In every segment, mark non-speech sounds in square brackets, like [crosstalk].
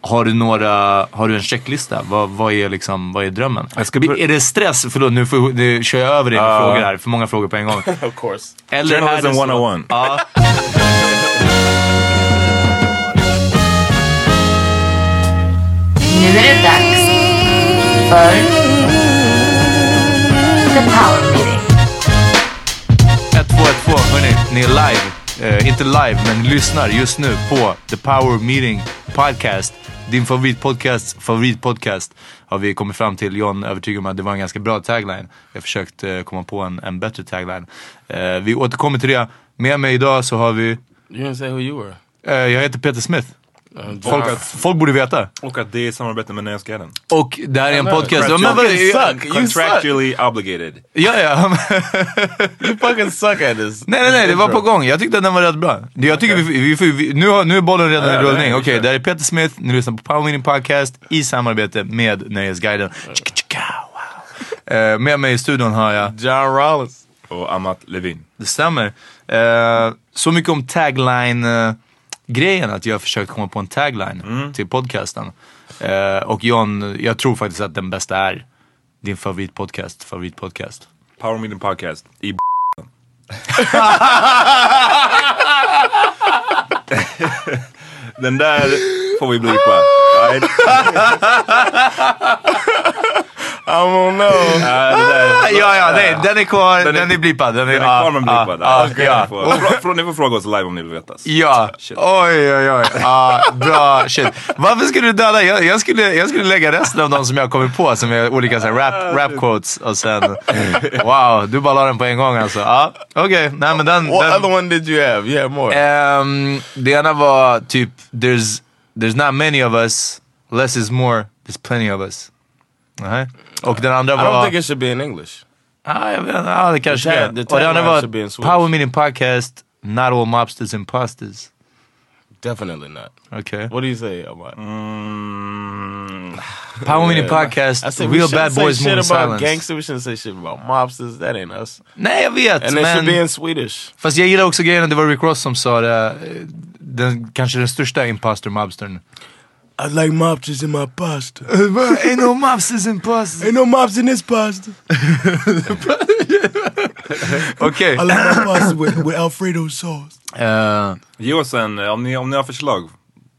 Har du några, har du en checklista? Vad, vad, är, liksom, vad är drömmen? Är det stress? Förlåt, nu, får, nu kör jag över dina Ja. frågor här. För många frågor på en gång. [laughs] Of course. Eller Journalism det så- 101. Ja. Nu är det dags för The Power Meeting. 1212, hörni, ni är live. Eh, inte live, men lyssnar just nu på The Power Meeting Podcast. Din favoritpodcast, favoritpodcast har vi kommit fram till. John övertygad om att det var en ganska bra tagline. Jag har försökt eh, komma på en, en bättre tagline. Eh, vi återkommer till det. Med mig idag så har vi, You didn't say who you were. eh, jag heter Peter Smith. Uh, Folk, folk borde veta. Och att det är samarbete med Nöjesguiden. Och det här är en podcast. Ja, men vad- You suck. You Contractually obligated. Ja, ja. [laughs] You fucking suck at this. Nej, nej, nej, det var på gång. Jag tyckte att den var rätt bra. Jag tycker vi, vi, vi, vi, nu, har, nu är bollen redan i rullning. Okej, det här är Peter Smith, ni lyssnar på Power Meeting Podcast i samarbete med Nöjesguiden. Eh, med mig i studion har jag, John Rollins. Och Amat Levin. det stämmer, Eh, så mycket om tagline-grejen att jag har försökt komma på en tagline till podcasten. Eh, och John, jag tror faktiskt att den bästa är din favoritpodcast, favoritpodcast. Power Meeting Podcast. I [laughs] Den där får vi blipa. Right? [laughs] I don't know. Ja, Ja, nej, den är kvar, den Den är, är- blippad. Den är, Den är kvar men ja, blipad. ja, Okej, ja. får- Ni får fråga oss live om ni vill veta. Ja, Shit. oj oj oj. Ja, bra shit. Varför skulle du döda? Jag, jag, skulle, jag skulle lägga resten av de som jag kommer på som är olika så här, rap, rap quotes och sen... Wow, du bara la den på en gång alltså. Ja, okej. Nej men den... What den other one did you have? You had more. ehm, det ena var typ, there's, there's not many of us, less is more, There's plenty of us. Nej. Och den andra I don't var... think it should be in English. Ja, jag vet inte. Ja, det kanske det Och det andra tagline should be in var Swedish. Power Meeting Podcast, Not all mobsters imposters. Definitely not. Okay. What do you say about? Power Meeting I Podcast, said we Real shouldn't Bad say Boys shit about Silence. gangster. We shouldn't say shit about mobsters. That ain't us. Nej jag vet And it should be men... in Swedish. Fast jag gillar också grejen, det var Rick Ross som sa det. eh, Den, kanske den största imposter mobstern. I like mobsters in my pasta. Ain't no mobsters imposters. Ain't no mobsters in this pasta. [laughs] Okej. I like my pasta with, with Alfredo sauce. Eh, Ge oss en, om ni, om ni har förslag.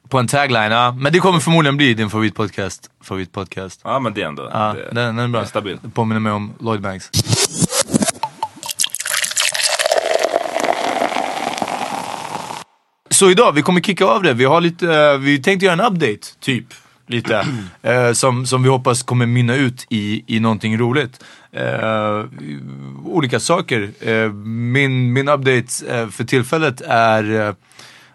på en tagline, ja. Men det kommer förmodligen bli din favoritpodcast. Favoritpodcast. Ja men det är ändå. Ja, det, den, den är bra. det är stabilt. Det påminner mig om Lloyd Banks. Så idag, vi kommer kicka av det. Vi har lite, eh, vi tänkte göra en update, typ. Lite. eh, som, som vi hoppas kommer mynna ut i, i någonting roligt. Eh, olika saker. Eh, min, min update eh, för tillfället är eh,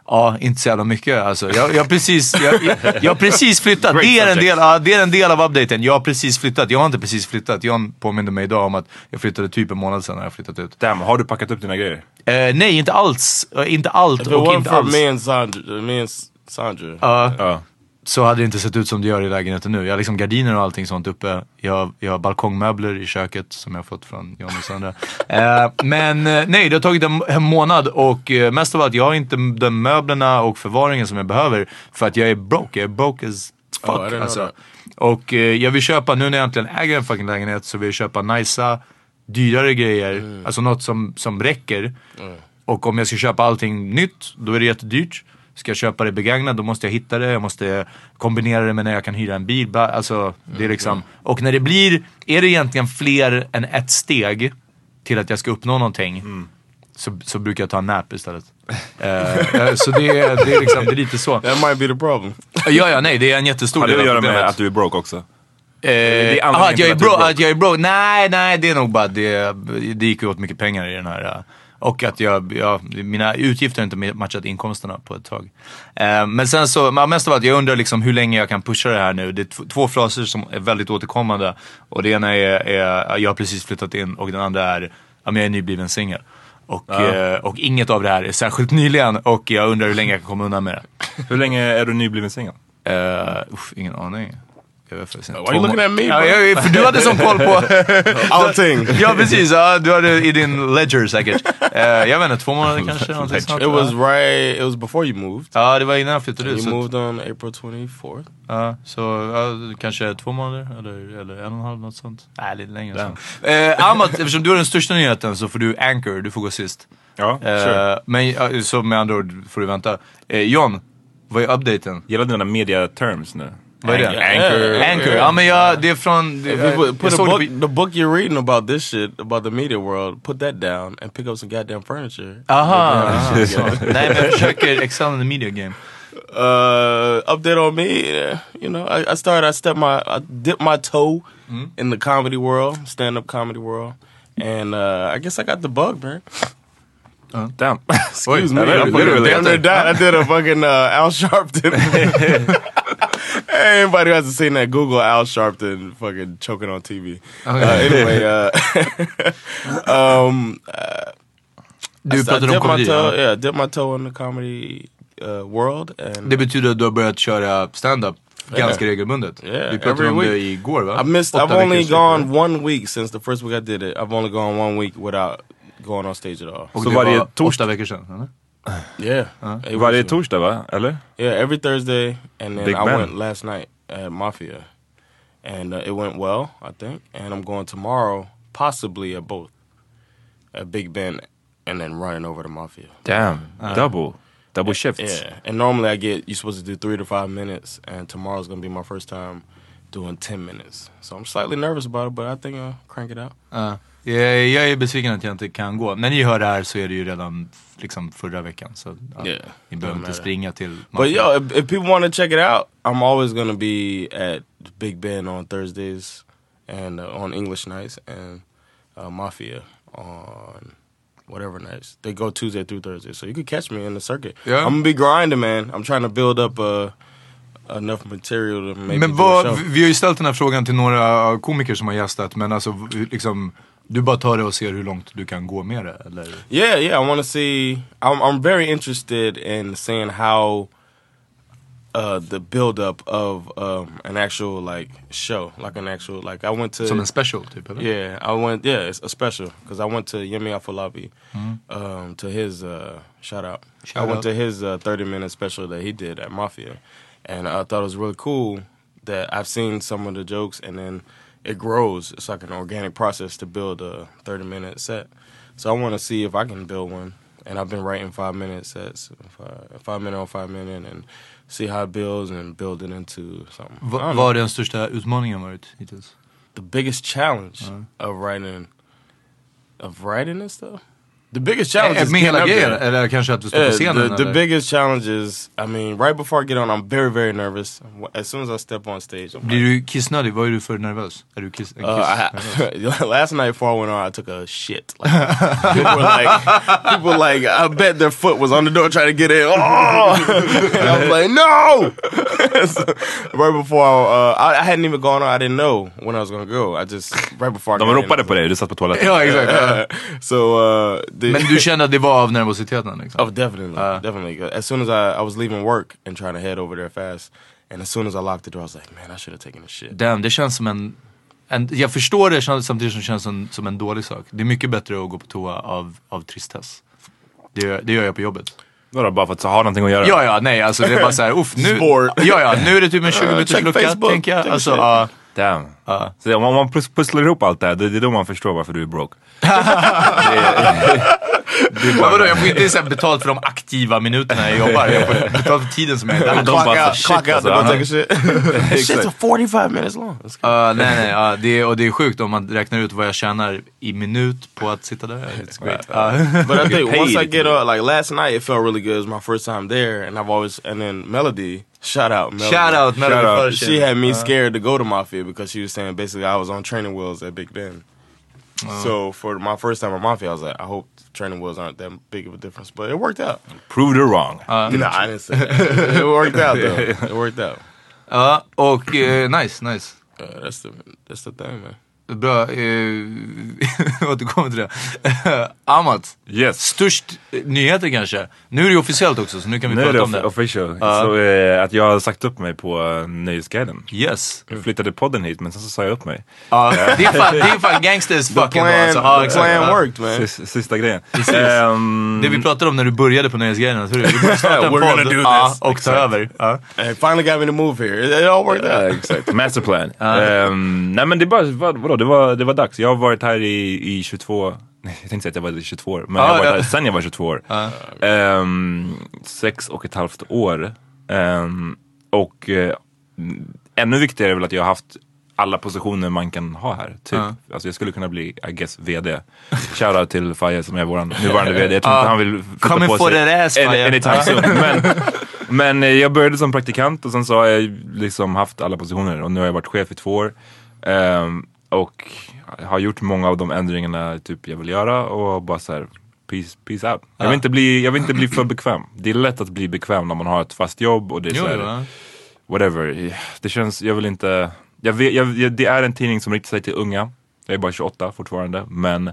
Ja, inte så jävla mycket alltså. Jag, jag, har precis, jag, jag, jag har precis flyttat. Det är, en del, ja, det är en del av updaten. Jag har precis flyttat. Jag har inte precis flyttat. John påminde mig idag om att jag flyttade typ en månad sedan när jag flyttat ut. Damn, har du packat upp dina grejer? Eh, nej, inte alls. Eh, Inte allt och inte alls. me and Sandra, me and Sandra, Ja, Ja. Så hade det inte sett ut som det gör i lägenheten nu. Jag har liksom gardiner och allting sånt uppe. Jag, har- jag har balkongmöbler i köket som jag har fått från John och Sandra. eh, men eh, nej, det har tagit en, en månad och eh, mest av allt, jag har inte de möblerna och förvaringen som jag behöver för att jag är broke. Jag är broke as fuck. Know alltså. Och eh, jag vill köpa, nu när jag äntligen äger en fucking lägenhet så vill jag köpa nicea, dyrare grejer. Mm. Alltså något som, som räcker. Och om jag ska köpa allting nytt, då är det jättedyrt. Ska jag köpa det begagnat, då måste jag hitta det. Jag måste kombinera det med när jag kan hyra en bil. Alltså, det är liksom, och när det blir, är det egentligen fler än ett steg till att jag ska uppnå någonting. Så, så brukar jag ta en nap istället. [laughs] Eh, eh, så det, är- det, är liksom, det är lite så. that might be the problem. Ja, ja, nej, det är en jättestor Har det del att göra med att du är broke också? Eh, aha, att jag är bro, broke. att jag är broke? Nej, nej det är nog bara det. Det gick åt mycket pengar i den här. Eh, Och att jag, jag, mina utgifter har inte matchat inkomsterna på ett tag. Eh, men sen så, men mest av allt, jag undrar liksom hur länge jag kan pusha det här nu. Det är två fraser som är väldigt återkommande. Och det ena är, är jag har precis flyttat in och den andra är, ja jag är nybliven singel. Och, eh, och inget av det här är särskilt nyligen och jag undrar hur länge jag kan komma undan med det. Hur länge är du nybliven singel? Uh, uff, ingen aning. Why are you looking at me, Ja, jag, för du hade sån koll på... [laughs] Allting. ja precis, ja, du hade i din ledger säkert. Uh, jag vet inte, två månader [laughs] kanske? sånt. It was right. It was before you moved. Ja, det var innan jag flyttade ut. You moved on April 24th. ja, så ja, kanske två månader eller, eller en och en halv, något sånt. Nej, lite längre. Så. Uh, Amat, eftersom du är den största nyheten så får du anchor, du får gå sist. Ja, Eh, sure. Men så med andra ord får du vänta. Uh, John, vad är updaten? Gillar dina media terms nu? Vad är det? Anchor. Anchor, ja men jag, det är från... Det, If you put, jag put a såg book, på- the book you're reading about this shit about the media world, put that down and pick up some goddamn furniture. Aha, aha så. Nej men jag försöker excel in the media game. Uh, update on me, uh, you know, I, I started. I stepped my, I dipped my toe in the comedy world, stand up comedy world, and uh, I guess I got the bug, man. Damn. [laughs] Excuse me, Literally, I fucking literally. damn near died. I did a fucking uh, Al Sharpton. [laughs] Anybody who hasn't seen that, Google Al Sharpton fucking choking on TV. Uh, anyway, uh, [laughs] um, uh, Du I pratade om dipped my komedi. toe, ja. yeah, dip my toe in the comedy uh, world, and Det betyder att du har börjat köra stand-up ganska regelbundet. Yeah, Vi pratade every om det week. igår va? I missed. Åtta I've only gone sträck, one week since the first week I did it. I've only gone one week without going on stage at all. Och Så det varje var torsdag- åtta veckor sedan, eller? Yeah, Eight Varje weeks ago. torsdag va? Eller? Yeah, every Thursday, and then Big I man. went last night at Mafia, and uh, it went well, I think. And I'm going tomorrow, possibly at both, at Big Ben, and then running over to Mafia. Damn. Double. Double shifts. Yeah, and normally I get you're supposed to do three to five minutes, and tomorrow's gonna be my first time doing ten minutes. So I'm slightly nervous about it, but I think I'll crank it out. Ja. Yeah, jag är besviken att jag inte kan gå. När ni hör det här så är det ju redan liksom förra veckan. Så ja, Yeah, ni behöver inte matter. springa till But yo, if, if people want to check it out, I'm always gonna be at Big Ben on Thursdays and uh, on English nights and uh, Mafia on whatever nights. They go Tuesday through Thursday, so you could catch me in the circuit. Yeah. I'm gonna be grinding, man. I'm trying to build up a enough material to maybe Men do a vad, show. vi har ju ställt den här frågan till några komiker som har gästat, men alltså liksom, du bara tar det och ser hur långt du kan gå med det, eller? Yeah, yeah. I want to see. I'm I'm very interested in seeing how uh, the build up of um, an actual like show, like an actual like I went to Som en special typ, eller? Yeah, I went. Yeah, it's a special because I went to Yemi Afolabi um, to his uh, shout out. Shout I went out. to his uh, thirty minute special that he did at Mafia, and I thought it was really cool that I've seen some of the jokes and then it grows. It's like an organic process to build a thirty minute set. So I want to see if I can build one. And I've been writing five minute sets, five, five minute on five minute, and see how it builds and build it into something. I Va, don't know vad har den största utmaningen varit hittills? the biggest challenge of writing of writing this stuff. The biggest challenge Eh, is Med getting hela up grejen, there. eller kanske att du står Yeah, på scenen? the, the eller? biggest challenge is, I mean, right before I get on, I'm very, very nervous. As soon as I step on stage, I'm Blir like, du kissnödig? Vad är du för nervös? Är du kiss, en kiss uh, I, [laughs] last night before I went on, I took a shit. Like, people were like, people were like, I bet their foot was on the door trying to get in. Oh! [laughs] and I was like, no! [laughs] So, right before, uh, I, I hadn't even gone on. I didn't know when I was gonna go. I just right before I De got in, I ropade was på dig, du satt på toaletten. Ja, exakt. ja. So uh, the, Men du kände att det var av nervositeten liksom? oh, definitely, Uh. definitely. As soon as I, I was leaving work and trying to head over there fast, and as soon as I locked the door, I was like, man, I should have taken a shit. Damn, det känns som en, en jag förstår det känns- samtidigt som det känns som, som en dålig sak. Det är mycket bättre att gå på toa av, av tristess. Det, gör- det gör jag på jobbet. Vadå, bara för att ha någonting att göra? Ja, ja, nej alltså det är bara såhär, uff nu, Sport. ja, ja, nu är det typ en [laughs] 20 minuters check lucka, Facebook, tänker jag. Alltså, ja. Damn. Ja. Så om man pus- pusslar ihop allt det här, det det är då man förstår varför du är broke. [laughs] Men vadå, jag får inte så här betalt för de aktiva minuterna jag jobbar. Jag får betalt för tiden som jag är där. De Clock bara, out, shit, clock out, alltså, to go ja. take a shit. Shit's 45 minutes long. Ja, nej, nej, ja, det, är- och det är sjukt om man räknar ut vad jag tjänar i minut på att sitta där. It's great. Ja. But I [laughs] think once I get on, like last night, it felt really good. It was my first time there, and I've always and then Melody, shout out, Melody. Shout out, Melody Shout out. She had me scared to go to Mafia because she was saying basically I was on training wheels at Big Ben. So for my first time at Mafia, I was like, I hope training wheels aren't that big of a difference, but it worked out. Proved her wrong. [laughs] no, I didn't say that. [laughs] it worked out though. It worked out. Ja, och eh, nice, nice. Uh, that's the that's the thing, man. Bra, eh, [laughs] återkommer till det. [laughs] Amat, Yes. störst eh, nyheter kanske? Nu är det officiellt också så nu kan vi Nu är prata det om det. off- official. Ja. Så eh, att jag har sagt upp mig på uh, Nöjesguiden. Yes. Jag flyttade podden hit men sen så sa jag upp mig. Ja, det är fan, det är fan gangsters [laughs] fucking plan, alltså. The exakt. plan worked, man. Sis- Sista grejen. Ehm, Det vi pratade om när du började på Nöjesguiden, hur du borde starta en podd this. och ta över. It finally got me to move here. It, all worked Ja, out. exakt. Masterplan. Ehm, nej men det, bara, vad, det, var, det var dags. Jag har varit här i, i 22, nej jag tänkte säga att jag var i 22 år, men Ja, jag har varit ja. här sen jag var 22 år. Ehm, sex och ett halvt år. Ehm, och eh, ännu viktigare är väl att jag har haft alla positioner man kan ha här. Typ. Alltså jag skulle kunna bli, I guess, VD. Shoutout till Faye som är vår nuvarande VD. Jag tror inte han vill flytta på for sig ass, Faye. anytime soon. Men, men eh, jag började som praktikant och sen så har jag liksom haft alla positioner och nu har jag varit chef i två år. Ehm, och har gjort många av de ändringarna typ jag vill göra och bara så här, peace, peace out. Jag vill, inte bli, jag vill inte bli för bekväm. Det är lätt att bli bekväm när man har ett fast jobb och det är Jo, så här, ja. whatever. Det känns, jag vill inte, jag vet, jag, det är en tidning som riktar sig till unga. Jag är bara 28 fortfarande men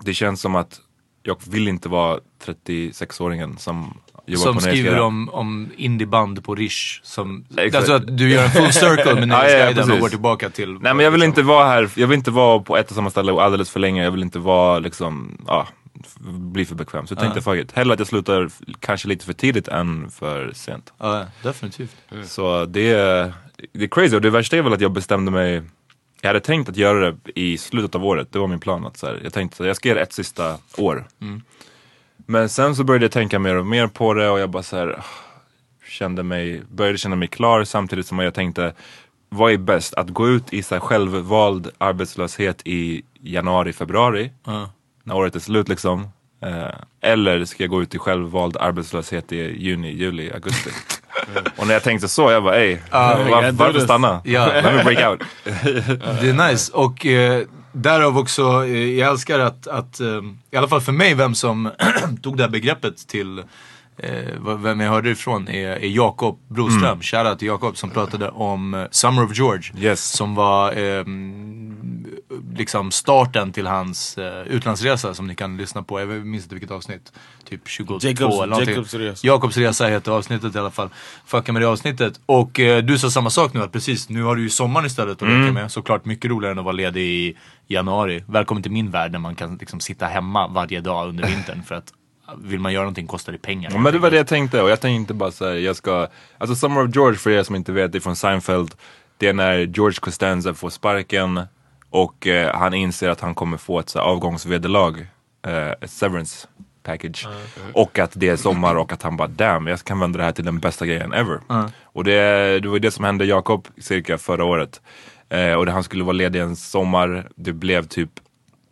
det känns som att jag vill inte vara 36-åringen som jobbar Som på skriver Nöjesguiden. om, om indieband på Rish. Som, Exakt. alltså att du gör en full circle med [laughs] Ja, ja, Nöjesguiden och går tillbaka till... Nej men jag vill inte vara här, jag vill inte vara på ett och samma ställe alldeles för länge. Jag vill inte vara liksom, ja, bli för bekväm. Så jag tänkte fuck it. Hellre att jag slutar kanske lite för tidigt än för sent. Ja, definitivt. Så det är, det är crazy och det värsta är väl att jag bestämde mig jag hade tänkt att göra det i slutet av året, det var min plan. Att så här, jag tänkte att jag ska göra ett sista år. Men sen så började jag tänka mer och mer på det och jag bara så här, ah, kände mig, började känna mig klar samtidigt som jag tänkte vad är bäst? Att gå ut i så självvald arbetslöshet i januari, februari när året är slut liksom. Eh, eller ska jag gå ut i självvald arbetslöshet i juni, juli, augusti? [laughs] Och när jag tänkte så, jag bara ey, var, varför stanna? Ja. Let me break out. [laughs] Det är nice. Och eh, därav också, eh, jag älskar att, att eh, i alla fall för mig, vem som [clears throat] tog det här begreppet till eh, vem jag hörde ifrån är, är Jakob Broström. Mm. Shoutout till Jakob som pratade om eh, Summer of George. Yes. Som var ehm, liksom starten till hans eh, utlandsresa som ni kan lyssna på. Jag minns inte vilket avsnitt. Typ 22 Jacobs- eller någonting. Jacobs resa. Jakobs resa heter avsnittet i alla fall. Fucka med det avsnittet. Och eh, du sa samma sak nu att precis, nu har du ju sommaren istället att Mm. leka med. Såklart mycket roligare än att vara ledig i januari. Välkommen till min värld där man kan liksom sitta hemma varje dag under vintern för att vill man göra någonting kostar det pengar. Ja, men det var det jag tänkte och jag tänkte bara såhär, jag ska, alltså Summer of George för er som inte vet, det är från Seinfeld. Det är när George Costanza får sparken och eh, han inser att han kommer få ett så här, avgångsvederlag, eh, ett severance package. Och att det är sommar och att han bara damn, jag kan vända det här till den bästa grejen ever. Och det, det var det som hände Jakob cirka förra året. Eh, och det, han skulle vara ledig en sommar, det blev typ,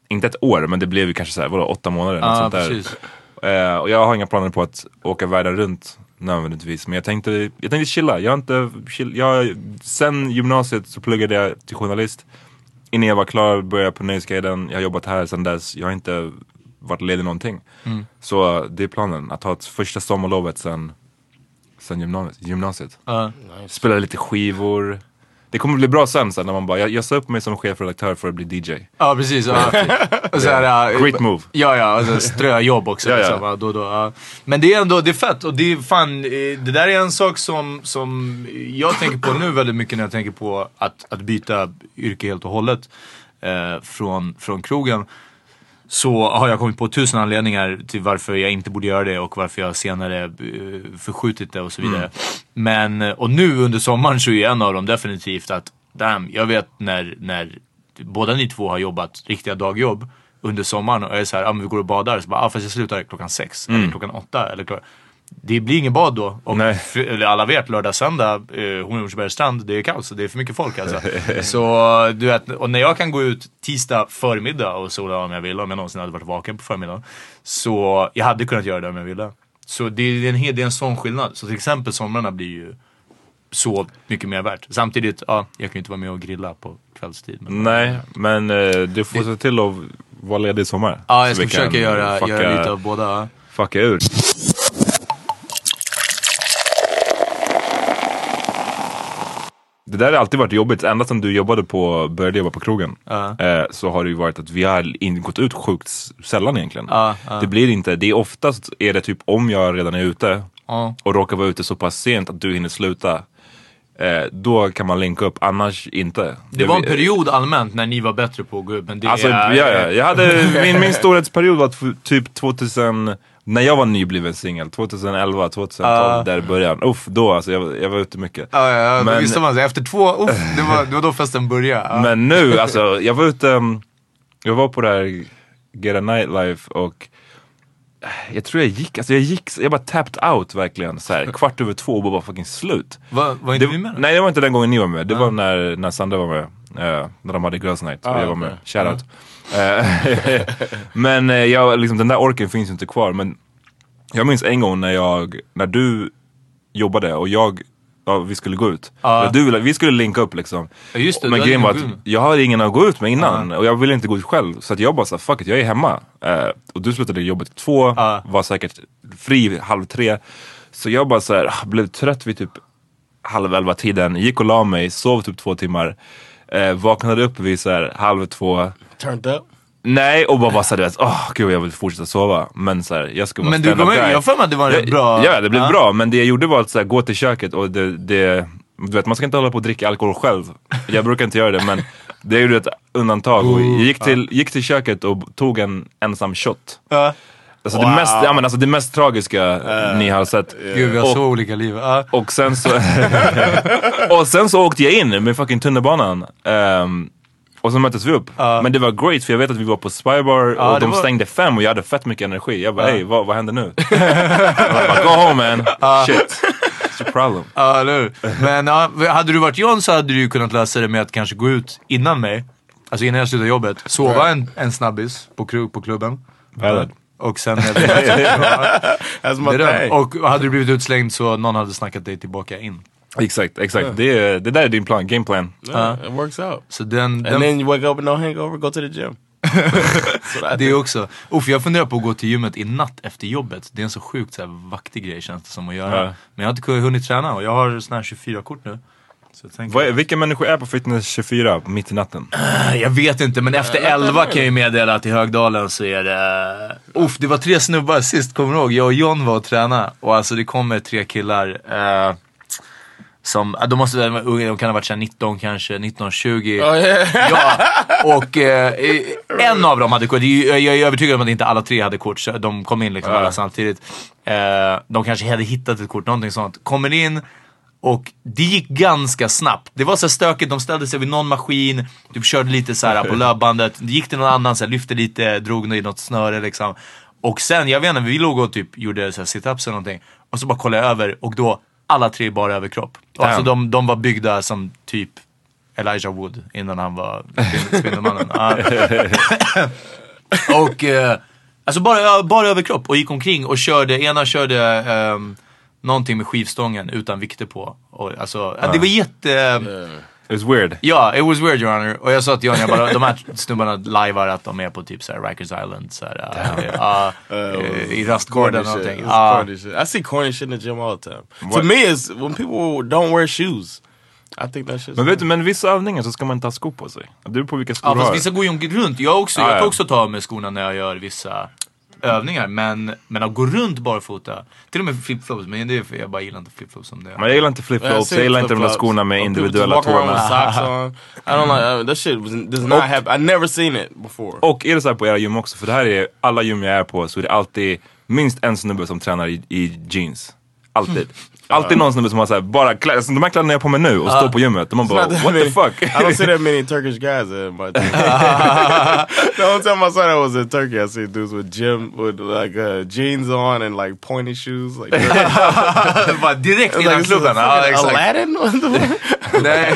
inte ett år, men det blev ju kanske så här, vadå, åtta månader. något Ja, sånt där. precis. Eh, och jag har inga planer på att åka världen runt nödvändigtvis. Men jag tänkte, jag tänkte chilla. Jag har inte, chill, jag, sen gymnasiet så pluggade jag till journalist. Innan jag var klar började jag på Nöjesguiden. Jag har jobbat här sen dess. Jag har inte varit ledig någonting. Mm. Så det är planen. Att ta ett första sommarlovet sen, sen gymnasiet. gymnasiet. Ja. Spela lite skivor. Det kommer bli bra sen, sen när man bara, jag, jag sa upp mig som chefredaktör för att bli DJ. Ja precis. Ja. Och så här, ja, Great move. Ja, ja, alltså ströjobb också. Ja, ja. Liksom, då, då, ja. Men det är ändå, det är fett och det är fan, eh, det där är en sak som, som jag tänker på nu väldigt mycket när jag tänker på att, att byta yrke helt och hållet eh, från, från krogen. Så har jag kommit på tusen anledningar till varför jag inte borde göra det och varför jag senare eh, förskjutit det och så vidare. Men, eh, och nu under sommaren så är en av dem definitivt att, damn, jag vet när, när båda ni två har jobbat riktiga dagjobb under sommaren och jag är såhär, ah, men vi går och badar. Så bara, ah, fast jag slutar klockan sex eller klockan åtta. Eller klockan... Det blir ingen bad då. Och Nej. f- eller alla vet, lördag, söndag, eh, Hornborgsbergs strand, det är kaos. Det är för mycket folk alltså. [laughs] så du vet, och när jag kan gå ut tisdag förmiddag och sola om jag vill, om jag någonsin hade varit vaken på förmiddagen. Så jag hade kunnat göra det om jag ville. Så det är en, det är en sån skillnad. Så till exempel somrarna blir ju så mycket mer värt. Samtidigt, ja, jag kan ju inte vara med och grilla på kvällstid. Men, Nej, men eh, du får se till att vara ledig i sommar. Ja, jag ska försöka göra, fucka- göra lite av båda. Fucka ur. Det där har alltid varit jobbigt. Ända sedan du jobbade på, började jobba på krogen. Ja. Eh, så har det ju varit att vi har in, gått ut sjukt sällan egentligen. Ja, ja. Det blir inte, det är oftast är det typ om jag redan är ute och råkar vara ute så pass sent att du hinner sluta. Eh, då kan man linka upp, annars inte. Det var en period allmänt när ni var bättre på att gå ut. Men det Alltså, är... ja, ja. Jag hade, [laughs] min, min storhetsperiod var typ 2000, när jag var nybliven singel, 2011, 2012, Ah. där i början. Uff, då alltså, jag, var- jag var ute mycket. Ja, ja, ja. Men- Men, visste man, efter två, uff, det var, det var då festen började. Ja. Men nu, alltså, jag var ute, um, jag var på det här Get a Nightlife och eh, jag tror jag gick, alltså jag gick, jag bara tapped out verkligen. Så här, kvart över två och bara fucking slut. var, var inte Det, vi med? nej det var inte den gången ni var med, det var när, när Sandra var med. eh, när de hade Girls Night och Ah, jag var okej. med. Shoutout. Eh, [laughs] men eh, jag, liksom, den där orken finns inte kvar. Men jag minns en gång när jag, när du jobbade och jag, ja, vi skulle gå ut. Och Du, vi skulle linka upp liksom. Det, men grejen var att jag hade ingen att gå ut med innan och jag ville inte gå ut själv. Så att jag bara sa fuck it, jag är hemma. Eh, och du slutade jobbet två, Ja. var säkert fri halv tre. Så jag bara så här, ah, blev trött vid typ halv elva tiden, gick och la mig, sov typ två timmar. Eh, vaknade upp vid så här, halv två. Turned up. Nej och bara såhär, du vet, åh gud jag vill fortsätta sova. Men så här, jag ska vara Men du kommer, jag har för mig att det var en bra... Ja, det blev Ja. bra. Men det jag gjorde var att så här, gå till köket och det, det, du vet man ska inte hålla på och dricka alkohol själv. Jag brukar inte göra det men det gjorde ett undantag. Och jag gick till, gick till köket och tog en ensam shot. Ja. Alltså, det, mest, ja, men alltså det mest tragiska ni har sett. Gud, vi har Och- så olika liv. Ja. och sen så [laughs] Och sen så åkte jag in med fucking tunnelbanan. Ehm, och så möttes vi upp. Men det var great för jag vet att vi var på Spybar Ja, och de var- stängde fem och jag hade fett mycket energi. Jag bara, hej vad, vad händer nu? jag [laughs] bara, go home man. Shit. What's your problem? Ja, eller hur? Men hade du varit John så hade du ju kunnat lösa det med att kanske gå ut innan mig. Alltså innan jag slutade jobbet. Sova en, en snabbis på, kru- på klubben. Valid. Och sen... [laughs] Det. Och hade du blivit utslängd så någon hade snackat dig tillbaka in. Exakt, exakt. Det, är- det där är din plan, gameplan. Yeah, it works out. Så den... And den then you wake up with no hangover, go to the gym. [laughs] Det är också, Uff, jag funderar på att gå till gymmet i natt efter jobbet. Det är en så sjukt så här, vaktig grej känns det som att göra. Ja. Men jag har inte hunnit träna och jag har såna här 24-kort nu. Vad är, vilka människor är på Fitness 24 mitt i natten? jag vet inte men efter 11 kan jag ju meddela att i Högdalen så är det... Uff, det var tre snubbar sist, kommer du ihåg? Jag och John var och tränade och alltså det kommer tre killar. Eh, som, de måste väl vara unga, de kan ha varit så här 19 kanske, 19, 20. Oh, yeah. Ja, och eh, en av dem hade kort. Jag är övertygad om att inte alla tre hade kort. så De kom in liksom alla samtidigt. Eh, de kanske hade hittat ett kort, någonting sånt. Kommer in och det gick ganska snabbt. Det var så stökigt, de ställde sig vid någon maskin, typ körde lite så här på [laughs] löpbandet. Det gick till någon annan, så här, lyfte lite, drog i något snöre liksom. Och sen, jag vet inte, vi låg och typ gjorde sit-ups eller någonting. Och så bara kollade jag över och då alla tre bara överkropp. Och alltså de, de var byggda som typ Elijah Wood innan han var Spindel- [laughs] Spindelmannen. [laughs] Och eh, alltså bara, bara överkropp och gick omkring och körde, ena körde um, någonting med skivstången utan vikter på. Och, alltså, ja. Det var jätte... It's weird. Ja, it was weird your honor. Och jag sa till John, jag bara, de här snubbarna lajvar att de är på typ såhär Rikers Island, såhär, uh, uh, i rastgården och någonting. Shit. I see corny shit in the gym all the time. To What? me, it's when people don't wear shoes. I think that shit's Men vet du, men vissa övningar så ska man inte ha skor på sig. Det beror på vilka skor Ja du fast har. vissa går ju runt. Jag, också, Ja, jag ja. kan också ta av mig skorna när jag gör vissa övningar. Men, men att gå runt barfota, till och med flipflops, men det är för jag bara gillar inte flipflops som det är. Men jag gillar inte flipflops, jag gillar inte de där skorna med individuella tårna. I don't like uh, that shit. Was, does not Och- happen. I never seen it before. Och är det så här på era gym också, för det här är alla gym jag är på så är det alltid minst en snubbe som tränar i, i jeans. Alltid. Alltid någon snubbe som har så här, bara kläder, alltså, de här kläderna jag har på mig nu och står på gymmet. Och man bara, what the many- fuck? I don't see that many Turkish guys in my team. the only time I saw that was in Turkey. I see dudes with gym with like uh, jeans on and like pointy shoes. Like, [laughs] [laughs] bara direkt like, innan is klubben. Ja, exakt. Aladdin? [laughs] The? Nej,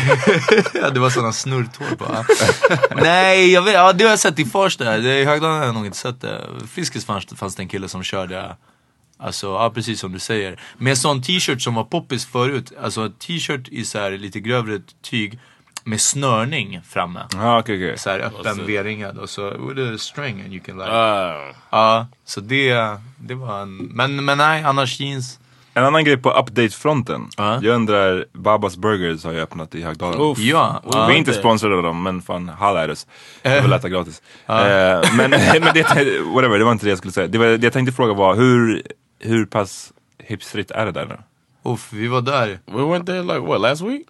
ja, det var sådana snurrtår bara. Nej, jag vet, ja, det har jag sett i Farsta. I Högdalen har jag nog inte sett det. Friskis fanns, fanns det en kille som körde, alltså ja precis som du säger. Med sån t-shirt som var poppis förut. Alltså t-shirt i så här lite grövre tyg med snörning framme. Ja, okej, okej. Så här öppen V-ringad och så with a string and you can like. Uh, Ja, så det, det var en, men, men nej annars jeans. En annan grej på update-fronten. Ja. Jag undrar, Babas Burgers har ju öppnat i Högdalen. Ja, Vi är inte sponsrade av dem, men fan, halla är oss. Jag vill äta gratis. [laughs] Eh, men [laughs] men det, whatever, det var inte det jag skulle säga. Det, var, det jag tänkte fråga var, hur, hur pass hipstrigt är det där nu? Uff, vi var där. we went there like what last week?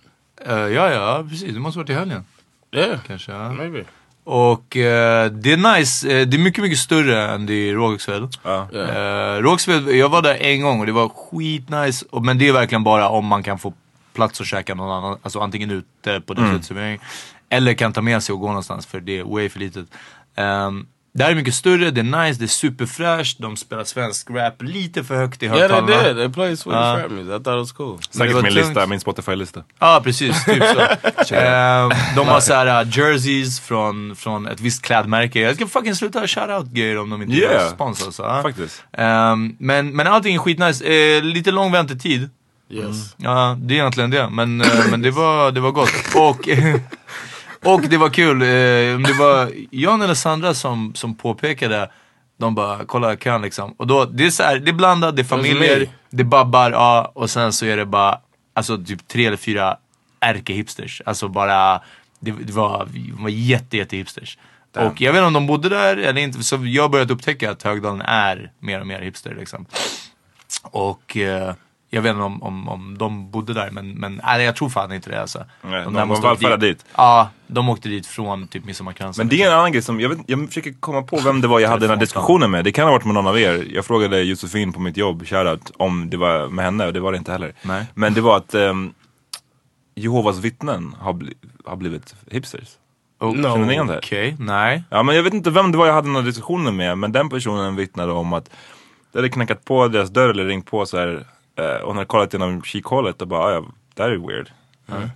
Eh, ja, ja, precis. Det måste varit i helgen. Yeah, Kanske. Ja. maybe. Och eh, det är nice, eh, det är mycket, mycket större än det i Rågsved. Ja. Eh, Rågsved, jag var där en gång och det var skitnice. Och, men det är verkligen bara om man kan få plats att käka någon annan, alltså antingen ute på den uteservering eller kan ta med sig och gå någonstans för det är way för litet. Um, det här är mycket större, det är nice, det är superfräscht, de spelar svensk rap lite för högt i Yeah, they högtalarna. did. They played Swedish Uh, rap music. I thought it was cool. det Säkert min tungt. lista, min Spotify-lista. Ja precis, typ så. [laughs] Ehm, de har [laughs] såhär uh, jerseys från, från ett visst klädmärke. Jag ska fucking sluta shoutout grejer om de inte Yeah. yeah. sponsor. Så, ja. Faktiskt. Ehm, men, men allting är skitnice. Eh, lite lång väntetid. Yes. Ja, det är egentligen det. Men, eh, men det, var, det var gott. Och, [laughs] och det var kul. Eh, det var Jan eller Sandra som, som påpekade de bara, kolla kön liksom. Och då, det är så här, det är blandat, det är familjer, det är babbar, ja. Och sen så är det bara, alltså typ tre eller fyra ärkehipsters. Alltså bara, det, det var, de var jätte, jätte hipsters. Och jag vet inte om de bodde där eller inte, så jag har börjat upptäcka att Högdalen är mer och mer hipster liksom. Och eh, jag vet inte om, om, om de bodde där, men, men nej, jag tror fan inte det alltså. Nej, de där var vallfärdade dit. Ja, de åkte dit från typ Midsommarkransen. Men det är en annan grej som, jag, vet, jag försöker komma på vem det var jag hade den här diskussionen med. Det kan ha varit med någon av er. Jag frågade Josefin på mitt jobb, shoutout, om det var med henne och det var det inte heller. Nej. Men det var att um, Jehovas vittnen har, bli, har blivit hipsters. oh, Känner ni igen det? Okej, nej. Ja men jag vet inte vem det var jag hade den här diskussionen med, men den personen vittnade om att det hade knackat på deras dörr eller ringt på så här hon hade kollat genom kikhålet och bara, "Ah, ja, det här är weird.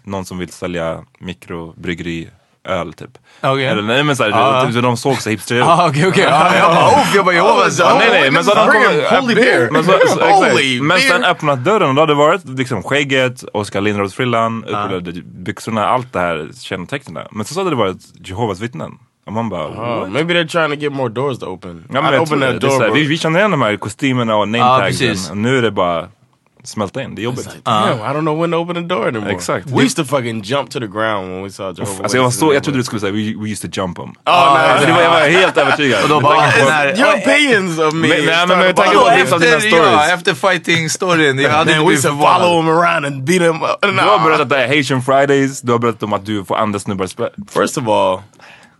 Någon som vill sälja mikrobryggeri öl typ. Okej. Eller nej men såhär, Ja. typ, så de såg så hipster ut. Ah, okej, okej. [laughs] Jag bara, oh, jag bara, Jehovas. Ja, nej nej men så hade de holy beer. men, så, så. Holy men sen öppnat dörren och då hade det varit liksom skägget, Oskar Lindroth-frillan, upprullade byxorna, allt det här kännetecknen. Men så hade det varit Jehovas vittnen. Och man bara, Oh, what? maybe they're trying to get more doors to open. Ja, men I'd jag open that door. vi, vi känner igen de här kostymerna och Ja, nametagsen. precis. och nu är det bara smälta in. Det är jobbigt. Like, damn, I don't know when to open the door anymore. Exakt. We used to fucking jump to the ground when we saw Jehovah's Alltså jag, var så, jag trodde du skulle säga we, we used to jump them. Oh, no, Alltså, det var, jag var helt övertygad. [laughs] Och då bara, Your opinions of me. Men- nej, tanke på dina Efter, ja, efter fighting-storyn, jag [laughs] hade we blivit used to follow him around and beat him up. Du har berättat det här Haitian Fridays, du har berättat om att du får andra snubbar First of all,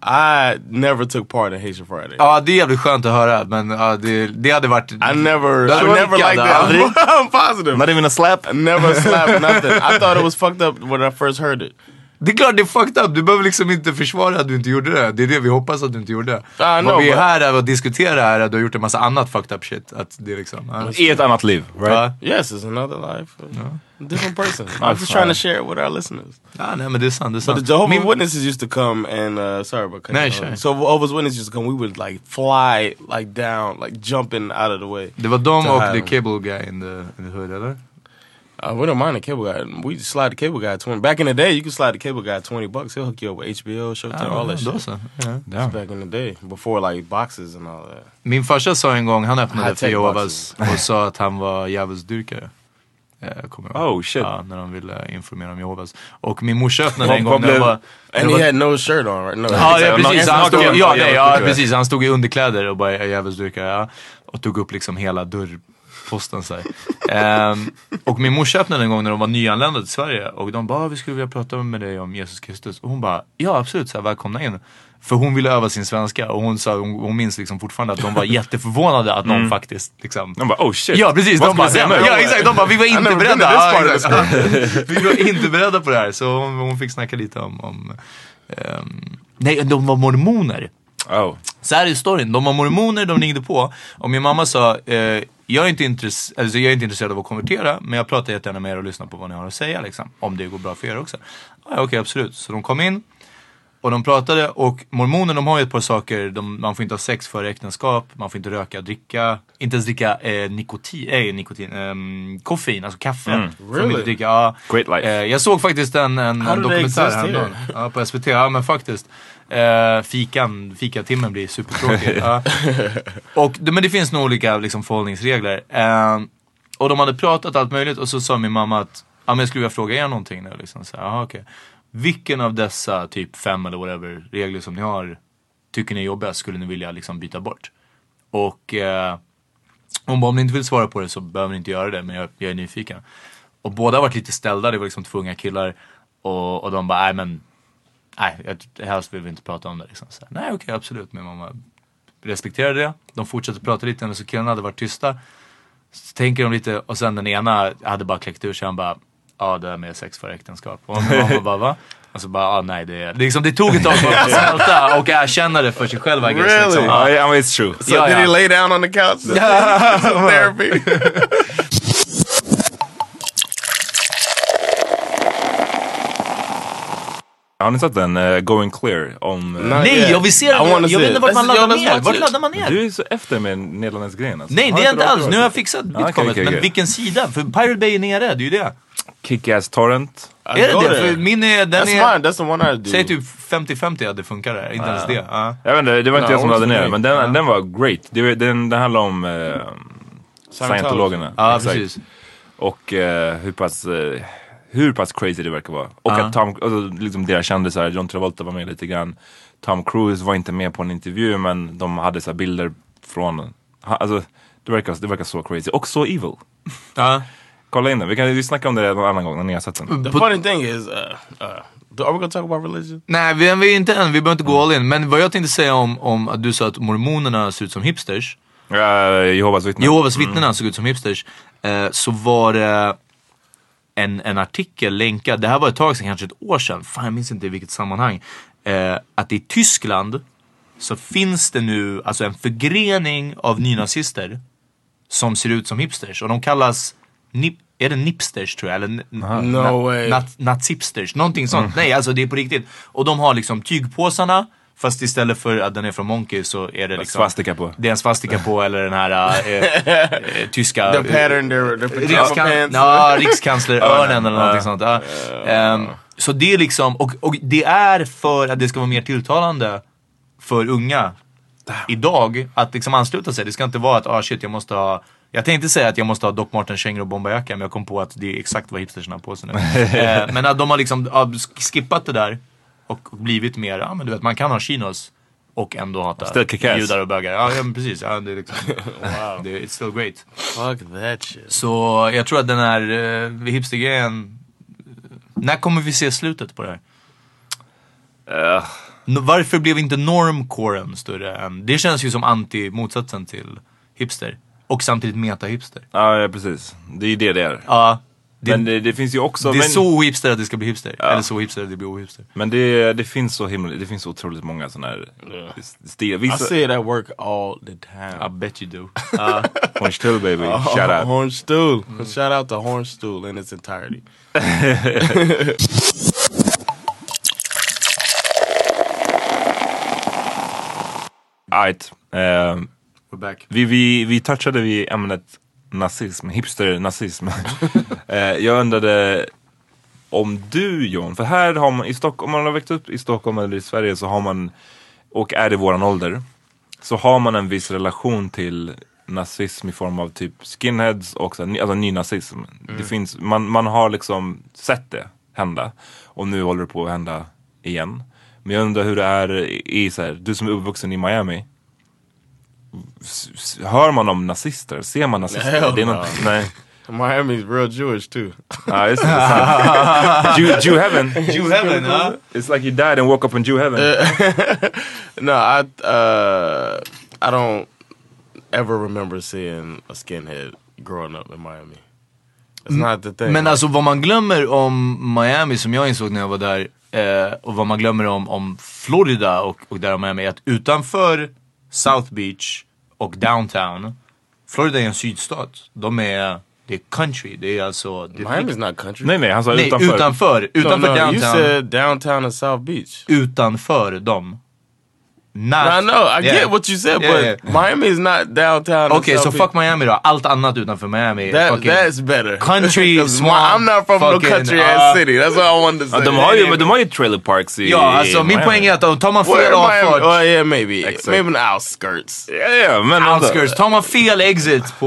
I never took part in Haitian Friday. Ja, det är jävligt skönt att höra, men ja, det, det hade varit... I never, I never liked that. [laughs] I'm positive. Not even a slap? I never slapped [laughs] nothing. I thought it was fucked up when I first heard it. Det är klart det är fucked up, du behöver liksom inte försvara att du inte gjorde det. Det är det vi hoppas att du inte gjorde. Know, Vad vi är but- här är att diskutera är att du har gjort en massa annat fucked up shit. Att det liksom, ja. I ett annat liv, right? Ja. Yes, it's another life. A different person. [laughs] I'm just trying to share it with our listeners. ja, nej men det är sant, det är But sant. the Jehovah's Min- Witnesses used to come and uh, sorry about cutting No, you sure. So Jehovah's Witnesses used to come. We would like fly like down, like jumping out of the way. Det var de To och the cable guy in the, in the hood, eller? Uh, we don't mind the cable guy. We slide the cable guy twenty. Back in the day, you could slide the cable guy twenty bucks. He'll hook you up with HBO, Showtime, all that shit. så. Ja. That's back in the day, before like boxes and all that. Min farsa sa en gång, han öppnade för Jehovas och sa att han var djävulsdyrkare. Eh, kommer jag. Oh, shit. Ja, när de ville informera om Jehovas. Och min morsa öppnade en gång när blev- var... And he had no shirt on, right? No. Ja, ja precis. Han stod, ja, nej, ja, Ja, precis. Han stod i underkläder och bara djävulsdyrkare. Ja, och tog upp liksom hela dörrposten så. Ehm, och min morsa öppnade en gång när de var nyanlända till Sverige och de bara, "Ah, vi skulle vilja prata med dig om Jesus Kristus. Och hon bara, ja absolut, så här, välkomna in. För hon ville öva sin svenska och hon sa, hon, hon minns liksom fortfarande att de var [laughs] jätteförvånade att någon faktiskt liksom De bara oh shit. Ja precis, de bara, nu? ja exakt, de bara vi var inte beredda. Ja, [laughs] vi var inte beredda på det här så hon, hon fick snacka lite om, om ehm, nej de var mormoner. Oh. Så här är storyn, de var mormoner, de ringde på och min mamma sa eh, jag, är inte intress- alltså, jag är inte intresserad av att konvertera men jag pratar jättegärna med er och lyssnar på vad ni har att säga liksom. Om det går bra för er också. Ja, Okej absolut, så de kom in och de pratade och mormoner de har ju ett par saker, de, man får inte ha sex före äktenskap, man får inte röka, dricka, inte ens dricka eh, nikotin, eh, nikotin ehm, koffein, alltså kaffe. De Really? inte dricka, ja. Great life. Eh, jag såg faktiskt en, en, en dokumentär häromdagen. Ja, på SVT, ja men faktiskt. Eh, fikan, fikatimmen blir supertråkig. [laughs] ja. Och, men det finns nog olika liksom, förhållningsregler. Eh, och de hade pratat allt möjligt och så sa min mamma att ja, men jag skulle vilja fråga er någonting nu. Liksom. Så, "Jaha, okej. Vilken av dessa typ fem eller whatever regler som ni har tycker ni är jobbigast skulle ni vilja liksom, byta bort? Och eh, hon bara, om ni inte vill svara på det så behöver ni inte göra det, men jag, jag är nyfiken. Och båda har varit lite ställda, det var liksom två unga killar. Och, och de bara, nej men, nej, jag, helst vill vi inte prata om det. Liksom. Så, nej okej, absolut. Min mamma respekterade det. De fortsatte prata lite, men så killarna hade varit tysta. Så tänker de lite, och sen den ena hade bara kläckt ur sig, han bara, ja det där med sex före äktenskap. Och min mamma bara, va? Och så bara, ah, nej det är... Liksom, det tog ett tag för att smälta och erkänna det för sig själv I guess. Really? Liksom. Ja, Ja. ja, men it's true. So Yeah, did he yeah. lay down on the couch? Some [laughs] therapy. [laughs] Har ni sett den? eh, Going Clear? Om, Not Nej, jag vill se den. Jag vet inte vart man yo, laddar ner. Vart laddar man ner? Du är så efter med Nederländsk grejen alltså. Nej, det är inte inte alls. Nu har jag fixat bitcoinet. okej, Men okej. vilken sida? För Pirate Bay är nere, det är ju det. Kick-Ass Torrent. I Är det det? För min är, den That's är... mine. That's the one I do. Säg typ 50-50 att det funkar där. Inte ens det. Ja. Jag vet inte, det var inte Ja, jag som laddade ner men den, den var great. Det, den, den handlar om eh, scientologerna. Ja, precis. Och hur pass hur pass crazy det verkar vara. Och Ja. att Tom, alltså, liksom deras kändisar, John Travolta var med lite grann. Tom Cruise var inte med på en intervju men de hade så här bilder från, alltså det verkar, det verkar så crazy. Och så evil. Ja. [laughs] Kolla in den, vi kan vi snacka om det någon annan gång när ni har sett den. The funny thing is, uh, uh, are we gonna talk about religion? Nej, vi, vi är inte än. Vi behöver inte gå all in. Men vad jag tänkte säga om, om att du sa att mormonerna ser ut som hipsters. Uh, Jehovas vittnen. Jehovas vittnena såg ut som hipsters. Eh, så var det en, en artikel länkad, det här var ett tag sedan, kanske ett år sedan. Fan jag minns inte i vilket sammanhang. Eh, att i Tyskland så finns det nu alltså en förgrening av nynazister som ser ut som hipsters. Och de kallas, nip, är det nipsters tror jag? Eller No way. nat, nazipsters, någonting sånt. Nej alltså det är på riktigt. Och de har liksom tygpåsarna Fast istället för att den är från Monkey så är det liksom Svastika på. Det är en svastika på eller den här eh, eh, [laughs] tyska... The pattern, their pajama Rikskan ja, rikskanslerörnen eller någonting sånt. Ja. Ehm, så det är liksom, och, och det är för att det ska vara mer tilltalande för unga idag att liksom ansluta sig. Det ska inte vara att ah shit jag måste ha jag tänkte säga att jag måste ha Doc Martens kängor och bomberjacka men jag kom på att det är exakt vad hipstersen har på sig nu. [laughs] eh, men att de har liksom ja, skippat det där och blivit mer, ja men du vet man kan ha chinos och ändå hata judar och bögar. Ja, ja men precis, ja, det är liksom, [laughs] det är, it's still great. Fuck that shit. Så jag tror att den här uh, hipstergrejen, när kommer vi se slutet på det här? Eh, N- Varför blev inte normcoren större än, det känns ju som anti-motsatsen till hipster. Och samtidigt meta-hipster. ja, ja, precis. Det är ju det det är. Ja, det, men det, det finns ju också... det är men, så hipster att det ska bli hipster. Eller så hipster att det blir ohipster. men det, det finns så himla, det finns så otroligt många sådana här stilar. I Vissa... see it at work all the time. I bet you do. [laughs] Orange Tull baby, shout out. Horn Stool. Shout out to Horn Stool in its entirety. [laughs] Right. Eh, We're back. vi, vi, vi touchade vid ämnet nazism, hipster-nazism. [laughs] eh, jag undrade om du John, för här har man i Stockholm, om man har växt upp i Stockholm eller i Sverige så har man, och är i våran ålder, så har man en viss relation till nazism i form av typ skinheads och så, alltså nynazism. Det finns, man, man har liksom sett det hända och nu håller det på att hända igen. Men jag undrar hur det är i, i så här, du som är uppvuxen i Miami. Hör man om nazister? Ser man nazister? Hell det är no. något, nej. Miami's real Jewish too. Ja, just det. det är sant. [laughs] Jew, Jew heaven. Jew heaven, ja. It's like you died and woke up in Jew heaven. [laughs] no, I uh, I don't ever remember seeing a skinhead growing up in Miami. It's not the thing. Men alltså vad man glömmer om Miami som jag insåg när jag var där eh, och vad man glömmer om, om Florida och, och där Miami är att utanför South Beach och downtown Florida är en sydstat. De är, det är country. Det är alltså... Det Miami's not country. nej, nej, han sa Nej, utanför. utanför. no, Utanför no, you downtown. said downtown and South Beach. Utanför dem. Not, I know, I Yeah. get what you said, Yeah, but yeah. Miami is not downtown. Så South fuck Miami då. Allt annat utanför Miami. That, that's better. Country, [laughs] small, I'm not from no fucking, country uh, ass city. That's all I wanted to Ja, say. de, har ju, men de har ju trailer parks i Ja, alltså min poäng är att tar man fel avfart. Oh yeah, maybe. Exakt. Maybe the outskirts. Ja, ja, men. Outskirts. Tar man fel exit på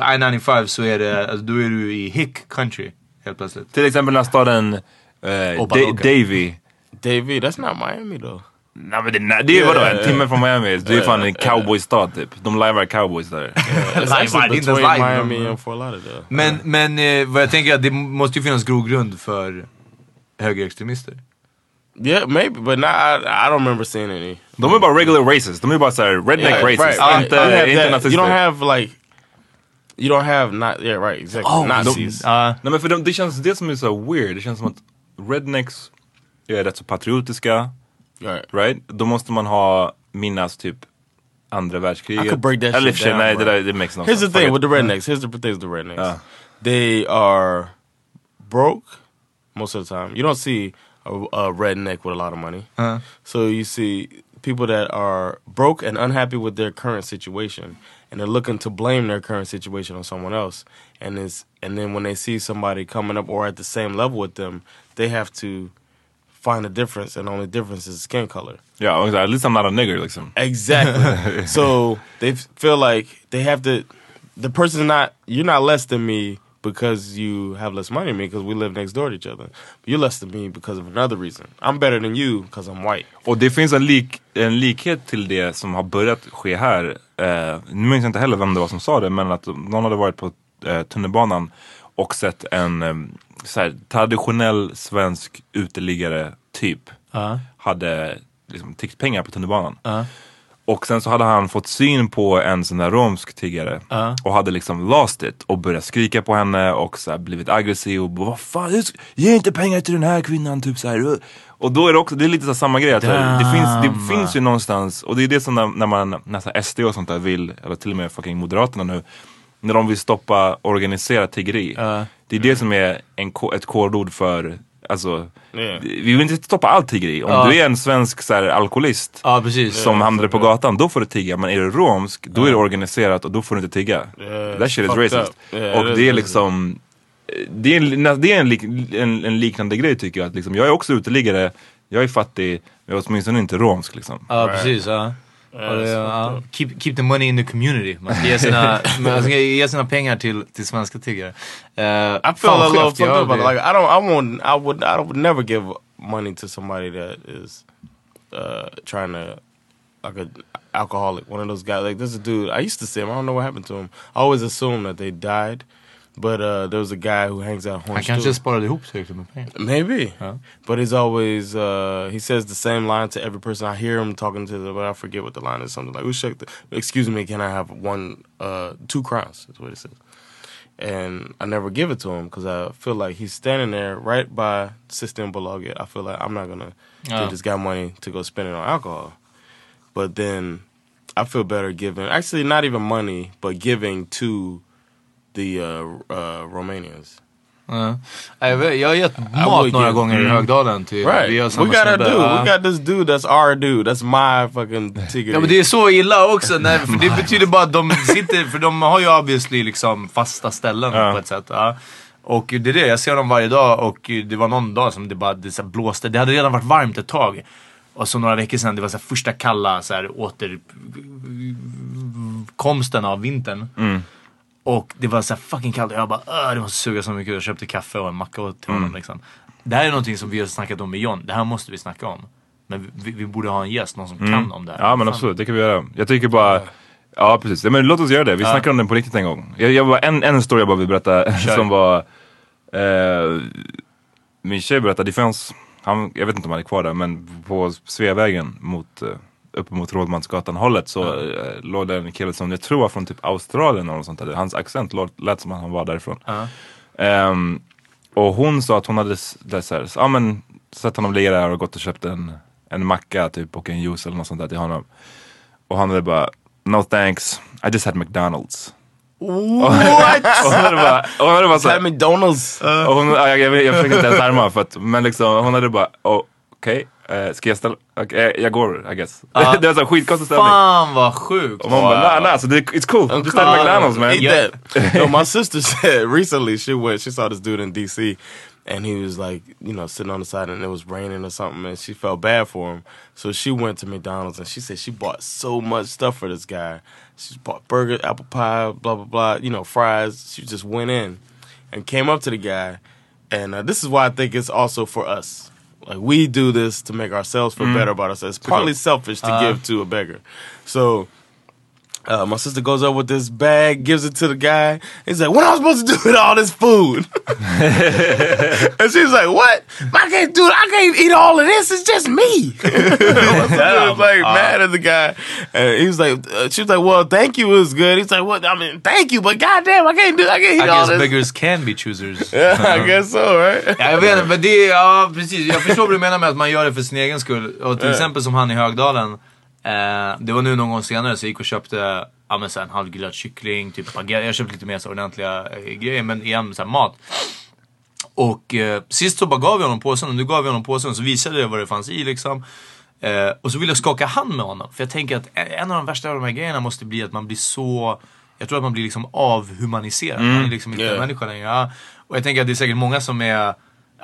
I-95 så är det, alltså, då är du i hick country helt plötsligt. Till exempel den här staden Baloka. Davy. Davy, that's not Miami though. Nej men det, nej, det är ju vadå, en timme från Miami. Det är fan en cowboystad typ. De lajvar cowboys där. It's Live, actually det är inte ens between live. Miami and Fort Lauderdale. Men, men eh, vad jag tänker är att det måste ju finnas grogrund för högerextremister. Yeah, maybe, but not. I, I don't remember seeing any. De är bara regular racist. De är bara såhär redneck Yeah, racist. right. Inte, nazister. You don't have like. You don't have not. Yeah, right. Exactly. Oh, Nazis. Ja, Nej men för de, det känns det som är så weird. Det känns som att rednecks är rätt så patriotiska. Right. Right? Då måste man ha minnas typ andra världskriget. I could break that Eller shit down, nej det bro. där det makes no Here's the sense. thing Fuck with it. the rednecks. Here's the thing with the rednecks. Yeah. They are broke most of the time. You don't see a, a redneck with a lot of money. Uh-huh. So you see people that are broke and unhappy with their current situation, and they're looking to blame their current situation on someone else. And is and then when they see somebody coming up or at the same level with them, they have to find a difference, and the only difference is skin color. Här, at least I'm not a nigger liksom. Exactly. [laughs] so they feel like they have to. The person's not. You're not less than me because you have less money than me because we live next door to each other. But you're less than me because of another reason. I'm better than you because I'm white. Och det finns en, lik, en likhet till det som har börjat ske här. Eh, nu minns jag inte heller vem det var som sa det, men att någon hade varit på eh, tunnelbanan och sett en eh, här, traditionell svensk uteliggare typ. Hade liksom tiggt pengar på tunnelbanan. Och sen så hade han fått syn på en sån där romsk tiggare och hade liksom lost it och börjat skrika på henne och så blivit aggressiv och bara, vad fan, ge inte pengar till den här kvinnan typ så här. Och då är det också, det är lite så samma grej, att det, finns, det finns ju någonstans, och det är det som när, när man, när så SD och sånt där vill, eller till och med fucking Moderaterna nu, när de vill stoppa organiserat tiggeri. Det är det som är en, ett kodord för, alltså, Yeah. vi vill inte stoppa allt tiggeri. Om Ja. du är en svensk så här, alkoholist precis. som hamnade på gatan, då får du tigga. Men är du romsk, då är det organiserat och då får du inte tigga. Yeah, That shit is racist. Yeah, och det är liksom, det är, en, det är en, lik, en, en liknande grej tycker jag. Att liksom, jag är också uteliggare, Jag är fattig, jag är åtminstone inte romsk liksom. Ja precis. Ja. Och det, ja. Keep, keep the money in the community. Man ska ge sina, [laughs] [laughs] man ska ge sina pengar till, till svenska tiggare. Uh, I feel a little fucked up about it. Like I don't, I won't, I would, I would never give money to somebody that is uh, trying to, like a alcoholic, one of those guys. Like there's a dude I used to see him. I don't know what happened to him. I always assumed that they died. But uh, there was a guy who hangs out Han kanske sparade ihop tillräckligt med pengar. Maybe. Huh? But he's always uh, he says the same line to every person. I hear him talking to the but I forget what the line is. Something like, "We the, excuse me, can I have one uh, two crowns?" That's what it says. And I never give it to him because I feel like he's standing there right by System Systembolaget. I feel like I'm not gonna Oh. give this guy money to go spend it on alcohol. But then I feel better giving actually not even money, but giving to the uh, uh, Romanians. Ja. Jag, har gett mat några gånger i Mm. Högdalen till Right. vi har We samma got a dude. Ja. We got this dude that's our dude. That's my fucking ticket. Ja men det är så illa också, nej, för det betyder bara att de sitter, för de har ju obviously liksom fasta ställen Ja. på ett sätt. Ja. Och det är det, jag ser dem varje dag och det var någon dag som det bara det så blåste. Det hade redan varit varmt ett tag. Och så några veckor sedan, det var så första kalla så här, återkomsten av vintern. Mm. Och det var så fucking kallt och jag bara "Åh, det måste suga så mycket. Jag köpte kaffe och en macka åt till honom Mm. liksom. Det här är någonting som vi har snackat om med John. Det här måste vi snacka om. Men vi, vi borde ha en gäst, någon som Mm. kan om det här. Ja men Fan. absolut, det kan vi göra. Jag tycker bara, ja precis. Ja, men låt oss göra det. Vi Ja. snackade om den på riktigt en gång. Jag, jag bara, en, en story jag bara vill berätta [laughs] Kör. som var, eh, min tjej berättade, det fanns, han, jag vet inte om han är kvar där, men på Sveavägen mot, eh, uppe mot Rådmansgatan hållet så eh, låg det en kille som jag tror var från typ Australien eller något sånt där. Hans accent lät som att han var därifrån. Ja. Ehm, och hon sa att hon hade där, så här, så, ja, men, sett honom ligga där och gått och köpt en, en macka typ och en juice eller något sånt där till honom. Och han hade bara, no thanks, I just had McDonalds. What? [laughs] Och hon hade bara, och hon hade bara så här, Had McDonalds. och hon, ja, jag, jag, jag försöker inte ens härma för att, men liksom hon hade bara, oh, okej, eh, ska jag ställa, okay, eh, jag går I guess. Ja. [laughs] det var så skitkonstig ställning. Fan vad sjukt! Och man bara, nah, nah, so it's cool, just had McDonalds man. Eat that. no, my [laughs] sister said recently she went, she saw this dude in DC and he was like, you know, sitting on the side and it was raining or something and she felt bad for him. So she went to McDonald's and she said she bought so much stuff for this guy. She bought burger, apple pie, blah, blah, blah, you know, fries. She just went in and came up to the guy. And uh, this is why I think it's also for us. Like we do this to make ourselves feel mm. better about ourselves. It's partly selfish to uh. give to a beggar. So uh, my sister goes up with this bag, gives it to the guy. He's like, "What am I supposed to do with all this food?" [laughs] and she's like, "What? I can't do. I can't eat all of this. It's just me." [laughs] [laughs] sister was like mad at the guy, and he was like, uh, "She was like, well, thank you was good." He's like, "What? I mean, thank you, but goddamn, I can't do. I can't eat I all guess this." beggars can be choosers. yeah, I guess so, right? Ja, jag vet inte, men det, ja precis. Jag förstår vad du menar med att man gör det för sin egen skull. Och till exempel som han i Högdalen. Eh, det var nu någon gång senare så jag gick och köpte ja, men så en halvgrillad kyckling, typ baguette. Jag köpte lite mer så ordentliga eh, grejer, men igen så mat. Och eh, sist så bara gav jag honom påsen och nu gav jag honom påsen så visade jag vad det fanns i liksom. Eh, och så ville jag skaka hand med honom. För jag tänker att en av de värsta av de här grejerna måste bli att man blir så jag tror att man blir liksom avhumaniserad. Man är liksom inte Yeah. människa längre. Ja. Och jag tänker att det är säkert många som är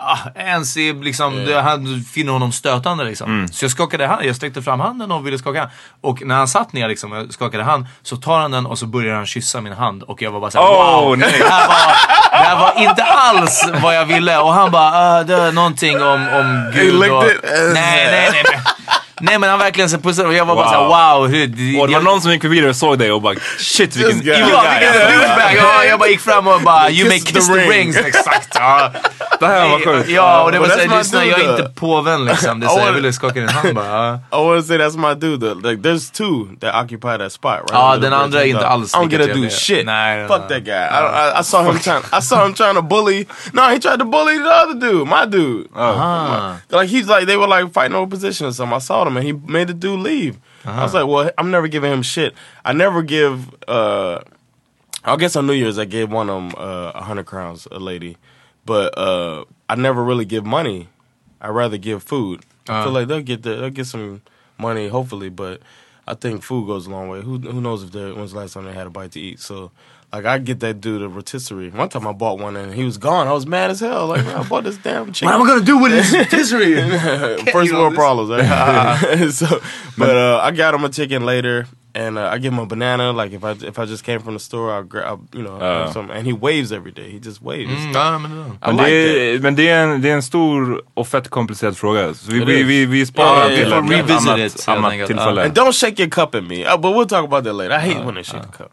Ja, ens är liksom, det, han finner honom stötande liksom. Så jag skakade hand, jag sträckte fram handen och ville skaka hand. Och när han satt ner liksom, jag skakade hand, så tar han den och så börjar han kyssa min hand. Och jag var bara såhär, Oh, wow! nej. Det här, var, det här var inte alls vad jag ville. Och han bara, uh, det är någonting om, om Gud och... Nej, nej, nej. nej. Nej men han verkligen så pussade och jag var bara Wow. såhär, wow! Hur, det, Och det var någon som gick förbi dig och såg dig och bara, shit vilken guy. evil Ja, guy. vilken douchebag! Ja, jag bara gick fram och bara, you may Kiss the kiss the ring. rings. Exakt. Ja. Det här var sjukt. Ja, och det var såhär, lyssna jag är inte påven liksom. Det är I så, jag wanna- ville skaka din hand bara. ja. [laughs] I want to say that's my dude. Though. Like, there's two that occupy that spot, right? Ja, den andra är inte alls I don't lika get to do shit. Fuck that guy. I, don't, I, I saw him trying. I saw him trying to bully. No, he tried to bully the other dude, my dude. Like he's like they were like fighting over position or something. I saw them and he made the dude leave. I was like, well, I'm never giving him shit. I never give. uh I guess on New Year's I gave one of them uh, a hundred crowns, a lady, but uh I never really give money. I rather give food. I feel like they'll get the, they'll get some money hopefully, but I think food goes a long way. Who who knows if they when's the last time they had a bite to eat? So Like I get that dude a rotisserie. One time I bought one and he was gone. I was mad as hell. Like man, I bought this damn chicken. What am I gonna do with this [laughs] rotisserie? First You know, world problems, right? [laughs] [laughs] so, but uh, I got him a chicken later, and uh, I give him a banana. Like if I if I just came from the store, I'll grab, you know, Uh. have some. And he waves every day. He just waves. Mm, ja, men det- I Men, like det, that. är, men det, är en, det är en stor och fett komplicerad fråga. Så vi, It vi, is. vi, vi sparar Ja, till vi får ett revisit annat, it, helt annat enkelt. tillfälle. And don't shake your cup at me. Uh, but we'll talk about that later. I hate when they shake the cup.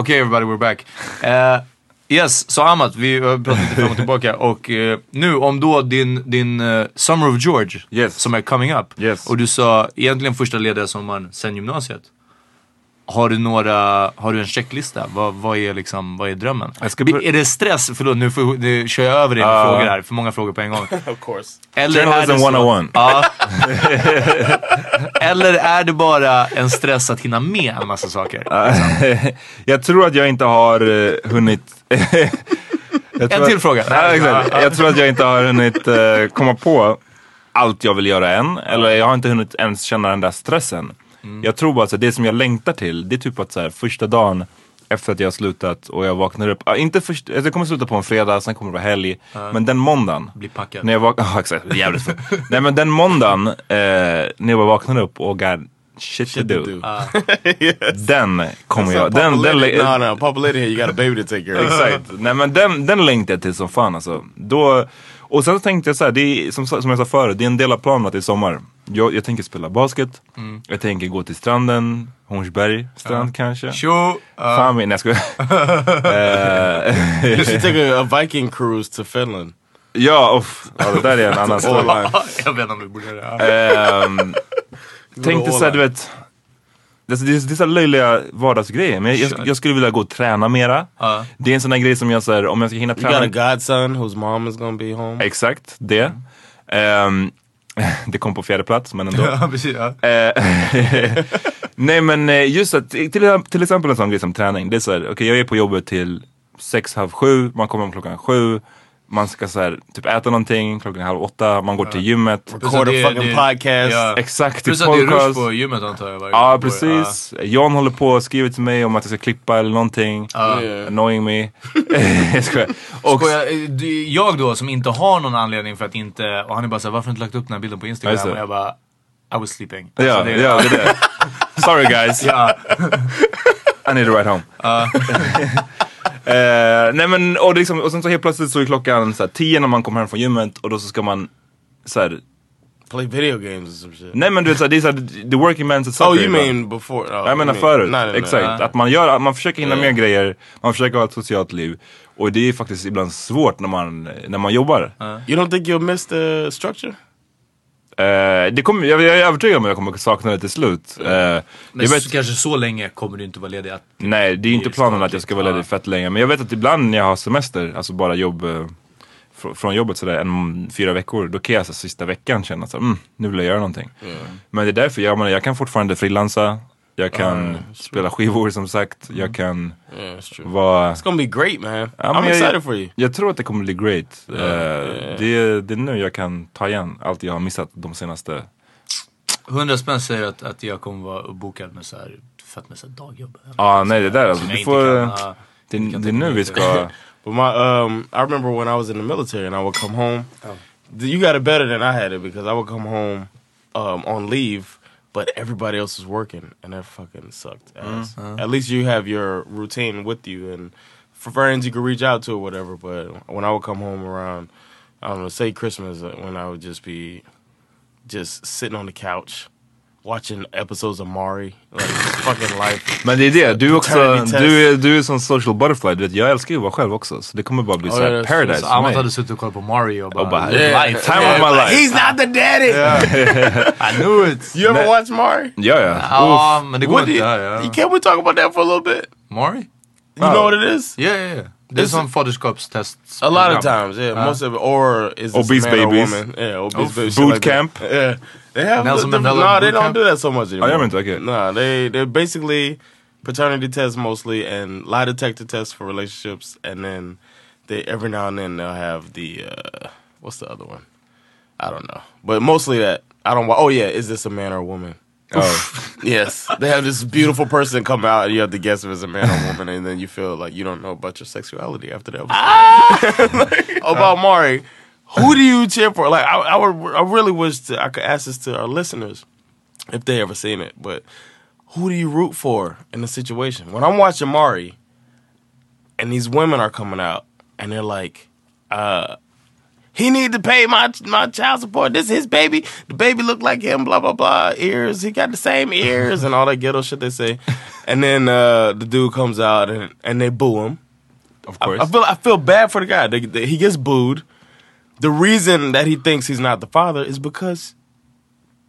Okej everybody, we're back. [laughs] Eh, yes, så Amat, vi har pratat lite fram och tillbaka [laughs] och eh, nu om då din, din eh, Summer of George Yes. som är coming up. Yes. Och du sa egentligen första lediga sommaren sen gymnasiet. Har du några, har du en checklista? Vad, vad är liksom, vad är drömmen? Är det stress? Förlåt nu, får, nu kör jag över dig med Ja. frågor här, för många frågor på en gång. [laughs] of course. Eller är Journalism det så- 101. Ja. [laughs] Eller är det bara en stress att hinna med en massa saker? [laughs] jag tror att jag inte har uh, hunnit... En att- till fråga. Ja, exakt. Jag tror att jag inte har hunnit eh, komma på allt jag vill göra än. Eller jag har inte hunnit ens känna den där stressen. Mm. Jag tror bara att det som jag längtar till, det är typ att så här, första dagen efter att jag har slutat och jag vaknar upp, ja, inte först, alltså jag kommer sluta på en fredag, sen kommer det vara helg. Men den måndagen. Bli packad. När jag vaknar, [laughs] ja exakt, jävligt full. Nej men den måndagen, eh, när jag bara vaknar upp och got shit, to do. [laughs] Den kommer jag, den, den, no, no, Papa Lady here, you got a baby to take care of. Exakt. Nej men den, den längtar jag till som fan alltså. Då, och sen så tänkte jag så här, det är, som, som jag sa förut, det är en del av planen att det är sommar. Jag, jag tänker spela basket, Mm. jag tänker gå till stranden, Hornsberg strand kanske. Tjo! Fan min, nej jag skojar. [laughs] Eh, You should take a, a Viking cruise to Finland. Ja, uff, ja, det där är en annan [laughs] story. jag vet inte om vi borde göra det. Ehm, [laughs] tänkte såhär, du vet. Det är, det är, det är så löjliga vardagsgrejer. Men jag, jag, jag skulle vilja gå och träna mera. Ja. Det är en sån där grej som jag säger, om jag ska hinna You got träna. a godson whose mom is gonna be home. Exakt, det. Ehm, [laughs] det kom på fjärde plats men ändå. [laughs] Ja, precis. Ja. Eh, [laughs] Nej men eh, just att, till, till exempel en sån grej som träning. Det är såhär, okej jag är på jobbet till sex, halv sju, man kommer om klockan sju. Man ska såhär, typ äta någonting klockan halv åtta, man går till gymmet. Record a fucking det- podcast. Ja. Exakt, Plus till att det är rush på gymmet antar jag. Ja gång. precis. John håller på och skriver till mig om att jag ska klippa eller någonting. Yeah. Annoying me. [laughs] jag skojar. Ja. Och, Skojar, du- jag då som inte har någon anledning för att inte, och han är bara såhär, varför har du inte lagt upp den här bilden på Instagram? och jag bara, I was sleeping. ja, Alltså, det- ja, det är det. [laughs] Sorry guys. Ja. I need to ride home. [laughs] Eh, nej men, och, liksom, och sen så helt plötsligt så är klockan så här, tio när man kommer hem från gymmet och då så ska man så här, Play video games or some shit. Nej men du vet såhär, det är såhär, the working man's at Oh, you mean before? Oh, Jag menar förut, Nej, nej, nej. exakt. Att man, gör, man försöker hinna med grejer, man försöker ha ett socialt liv. Och det är faktiskt ibland svårt när man, när man jobbar. You don't think you'll miss the structure? Eh, det kommer, jag, jag är övertygad om att jag kommer sakna det till slut. Eh, Men jag vet, så, kanske så länge kommer du inte vara ledig. Att, nej, det är inte det planen att jag ska vara ledig fett länge. Men jag vet att ibland när jag har semester, alltså bara jobb eh, fr- från jobbet sådär en, fyra veckor, då kan jag så sista veckan känna så mm, nu vill jag göra någonting. Men det är därför, jag, menar, jag kan fortfarande frilansa, jag kan spela skivor som sagt, jag kan Yeah, vara... It's gonna be great, man. Ja, I'm jag- excited for you. Jag tror att det kommer bli great. Eh, Det, är, det är nu jag kan ta igen allt jag har missat de senaste 100 spänn säger att, att jag kommer vara bokad med så här, fett med så här dagjobb. Ja, nej det där alltså. Du jag får, kan, ah, det, kan det är nu vi ska... [laughs] But my um, I remember when I was in the military and I would come home. You got it better than I had it because I would come home um, on leave, but everybody else was working and that fucking sucked. Ass. At least you have your routine with you and for friends you could reach out to or whatever. But when I would come home around, I don't know, say Christmas, uh, when I would just be just sitting on the couch. Watching episodes of Mari, like fucking life. Men det är det, du också, Paternity test. du är, du är som social butterfly, du vet, jag älskar ju att vara själv också. Så det kommer bara bli Oh, såhär yeah, paradise Så för Amat mig. hade suttit och kollat på Mario och bara, Och bara, "Live yeah, life. time of my life. He's not the daddy. [laughs] I knew it. You ever watch Mari? Ja ja. Ja, men det går inte. Ja. Can't we talk about that for a little bit? Mari? You know what it is? Ja, ja, ja. Det är som faderskapstest. A lot of times, yeah. Most of it, or is this Obese a man babies. or woman? Yeah, obese Oof. babies. Boot shit like. Yeah, they have. Nelson the, the, Mandela no, they boot don't camp? do that so much anymore. gör de inte? Okej. No, they they're basically paternity tests mostly and lie detector tests for relationships, and then they every now and then they'll have the uh, what's the other one? I don't know, but mostly that I don't. Oh yeah, is this a man or a woman? Oh. [laughs] Yes, they have this beautiful person come out, and you have to guess if it's a man or a woman, and then you feel like you don't know about your sexuality after that. [laughs] Like, about Mari, who do you cheer for? Like, I, I would, I really wish to, I could ask this to our listeners if they ever seen it, but who do you root for in the situation? When I'm watching Mari, and these women are coming out, and they're like, uh, he need to pay my my child support. This is his baby. The baby look like him. Blah blah blah. Ears. He got the same ears and all that ghetto shit they say. And then uh, the dude comes out and and they boo him. Of I, course. I feel I feel bad for the guy. They, they- he gets booed. The reason that he thinks he's not the father is because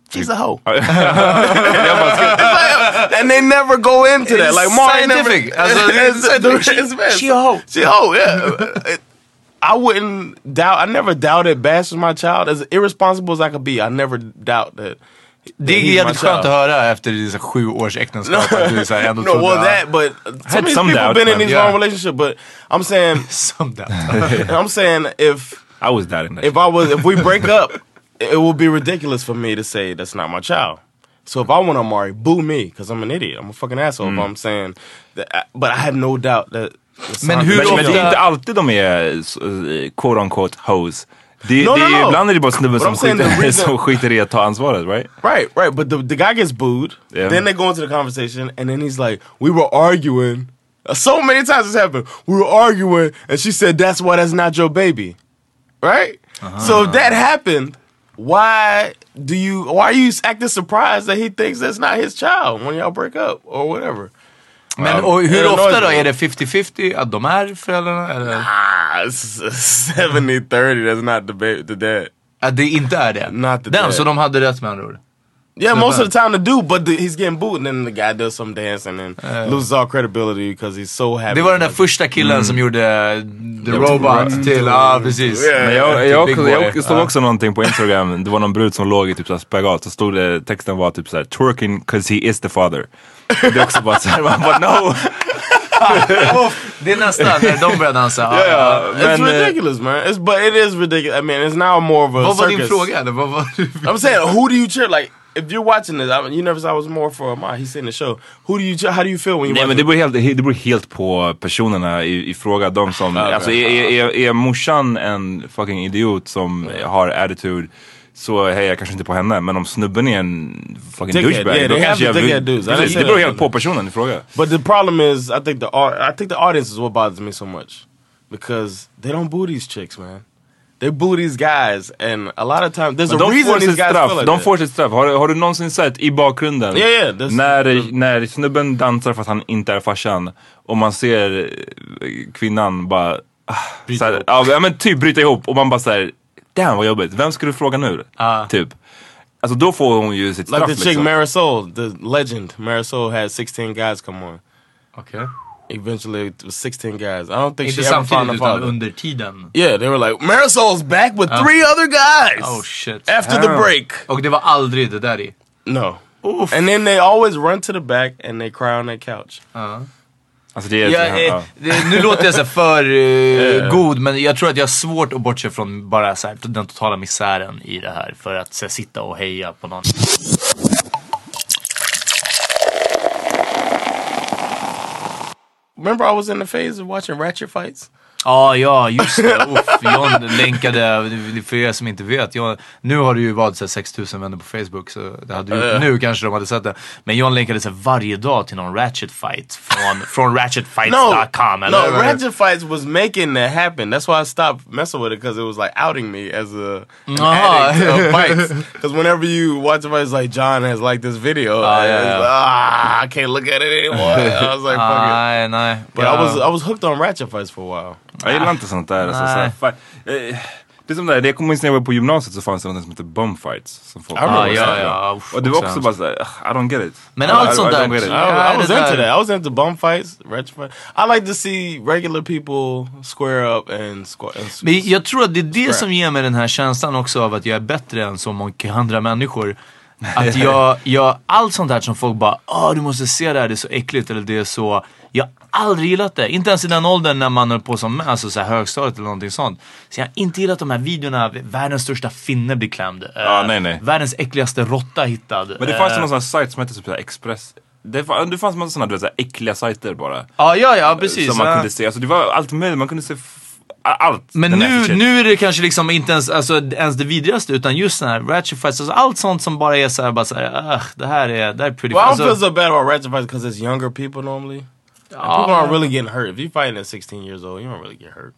she's a hoe. jag bara, ska, and they never go into that. Like Mari never. scientific. Alltså, det är. It's bad. She a hoe. She a hoe. Yeah. [laughs] I wouldn't doubt. I never doubted Bash was my child. As irresponsible as I could be, I never doubt that. Det är he's my jävligt skönt att child. höra efter dina sju års äktenskap att du så här ändå No, trodde [laughs] well that, but some of these some people doubt, been in these Yeah. long relationships. But I'm saying, [laughs] Som det. I'm saying if I was that in that. if I was if we break [laughs] up, it would be ridiculous for me to say that's not my child. So if I want to marry, boo me because I'm an idiot. I'm a fucking asshole. If I'm saying that, but I have no doubt that. Men hur men, men det är ofta- inte alltid de är eh, quote unquote hoes. Det, No, det no, är, no. Ibland är det bara snubben But som I'm saying the skiter, [laughs] reason- som skiter i att ta ansvaret, right? Right, right. But the, the guy gets booed. Yeah. Then they go into the conversation, and then he's like, "We were arguing." So many times this happened. We were arguing, and she said, "That's why that's not your baby." Right. So if that happened, why do you? Why are you acting surprised that he thinks that's not his child when y'all break up or whatever? Men och hur ofta då? Är det 50-50 att de är föräldrarna? Eller Ah, it's 70 30. That's not the the dad. att det inte är det? Not the Den, dad. så de hade rätt med andra ord? Yeah, most of the time to do, but the, he's getting booed, and then the guy does some dance and then loses all credibility because he's so happy. Det var den där första killen som gjorde The Robot till, ja precis. Yeah. Men jag, jag, Boy. jag såg också någonting på Instagram, det var någon brud som låg i typ såhär spagat, så stod det, texten var typ såhär twerking cause he is the father. Det är också bara såhär, [laughs] man bara no! Det är nästan när de börjar dansa. Ja, ja. It's men, eh, ridiculous, man. It's but it is ridiculous. I mean, it's now more of a Vad var circus. din fråga? Eller vad var I'm saying, who do you cheer? Like, if you're watching this, I, saw I was more for Ma. He's in the show. Who do you? How do you feel when you Nej men det beror helt, det beror helt på personerna i, i fråga. De som, Ja, alltså är, är, är, morsan en fucking idiot som har attitude så hejar jag kanske inte på henne. Men om snubben är en fucking Dickhead, douchebag yeah, då kanske jag vill, Precis, Det beror helt på personen i fråga. But the problem is, I think the I think the audience is what bothers me so much because they don't boo these chicks, man. They boo these guys, and a lot of times there's Men a de reason får these sitt guys straff. feel like de får sitt straff. Har, har du någonsin sett i bakgrunden Yeah, yeah, när, när snubben dansar för att han inte är farsan och man ser eh, kvinnan bara ah, såhär, ja, men typ bryta ihop och man bara såhär Damn vad jobbigt, vem ska du fråga nu? Ah. Typ. Alltså då får hon ju sitt Like straff the chick liksom. Marisol, the legend. Marisol had 16 guys come on. Okej. Eventually it was 16 guys. I don't think Inte she ever found a father. under tiden. Yeah, they were like, Marisol's back with Ja. three other guys! Oh shit. After the break. Och det var aldrig det där i? No. And then they always run to the back and they cry on their couch. Alltså det är... Ja, eh, ja. det, nu låter jag så för eh, Yeah. god men jag tror att jag har svårt att bortse från bara så här, den totala misären i det här för att så här, sitta och heja på någon. Remember I was in the phase of watching Ratchet fights? Ja, ja, just det. Uff, John länkade, för er som inte vet, John, nu har du ju vad, så här 6000 vänner på Facebook så det hade du, Ja. nu kanske de hade sett det. Men John länkade så varje dag till någon Ratchet fight från, från ratchetfights.com. no, eller vad- Ratchet Fights was making that happen. That's why I stopped messing with it because it was like outing me as a an addict of [laughs] fights. Because whenever you watch a fight, it's like John has liked this video. Ah, yeah, yeah. like, ah, I can't look at it anymore. [laughs] I was like, fuck it. Nej. But Ja. I was I was hooked on Ratchet Fights for a while. Jag gillar inte sånt där. Alltså, så här, Nej. fa- eh, det är som det, det jag kommer ihåg när jag var på gymnasiet så fanns det något som heter bumfights. Som folk Ja, var ja, ja, uff, Och det var också bara såhär, I don't get it. Men I- allt I- sånt I där- don't get it. I, Ja, I was det into där- that. I was into bum fights. I like to see regular people square up and square. Men jag tror att det är det som ger mig den här känslan också av att jag är bättre än så många andra människor. Att jag, jag, allt sånt här som folk bara, åh du måste se det här, det är så äckligt eller det är så. Jag aldrig gillat det. Inte ens i den åldern när man höll på som alltså så här högstadiet eller någonting sånt. Så jag har inte gillat de här videorna, världens största finne blir klämd. Ja, eh, nej, nej. Världens äckligaste råtta hittad. Men det fanns ju Eh, någon sån här sajt som hette typ Express. Det, fa- det fanns massa sådana du vet, så här äckliga sajter bara. Ja, ja, ja precis. Som man ja. kunde se. Alltså det var allt möjligt. Man kunde se allt. Men nu, nu är det kanske liksom inte ens, alltså, ens det vidrigaste utan just den här ratchet fights, alltså allt sånt som bara är såhär, bara såhär, "Ugh, det här är, det här är pretty Well, I don't alltså, feel so bad about Ratchet fights because it's younger people normally. And people aren't really getting hurt. If you're fighting at 16 years old, you don't really get hurt.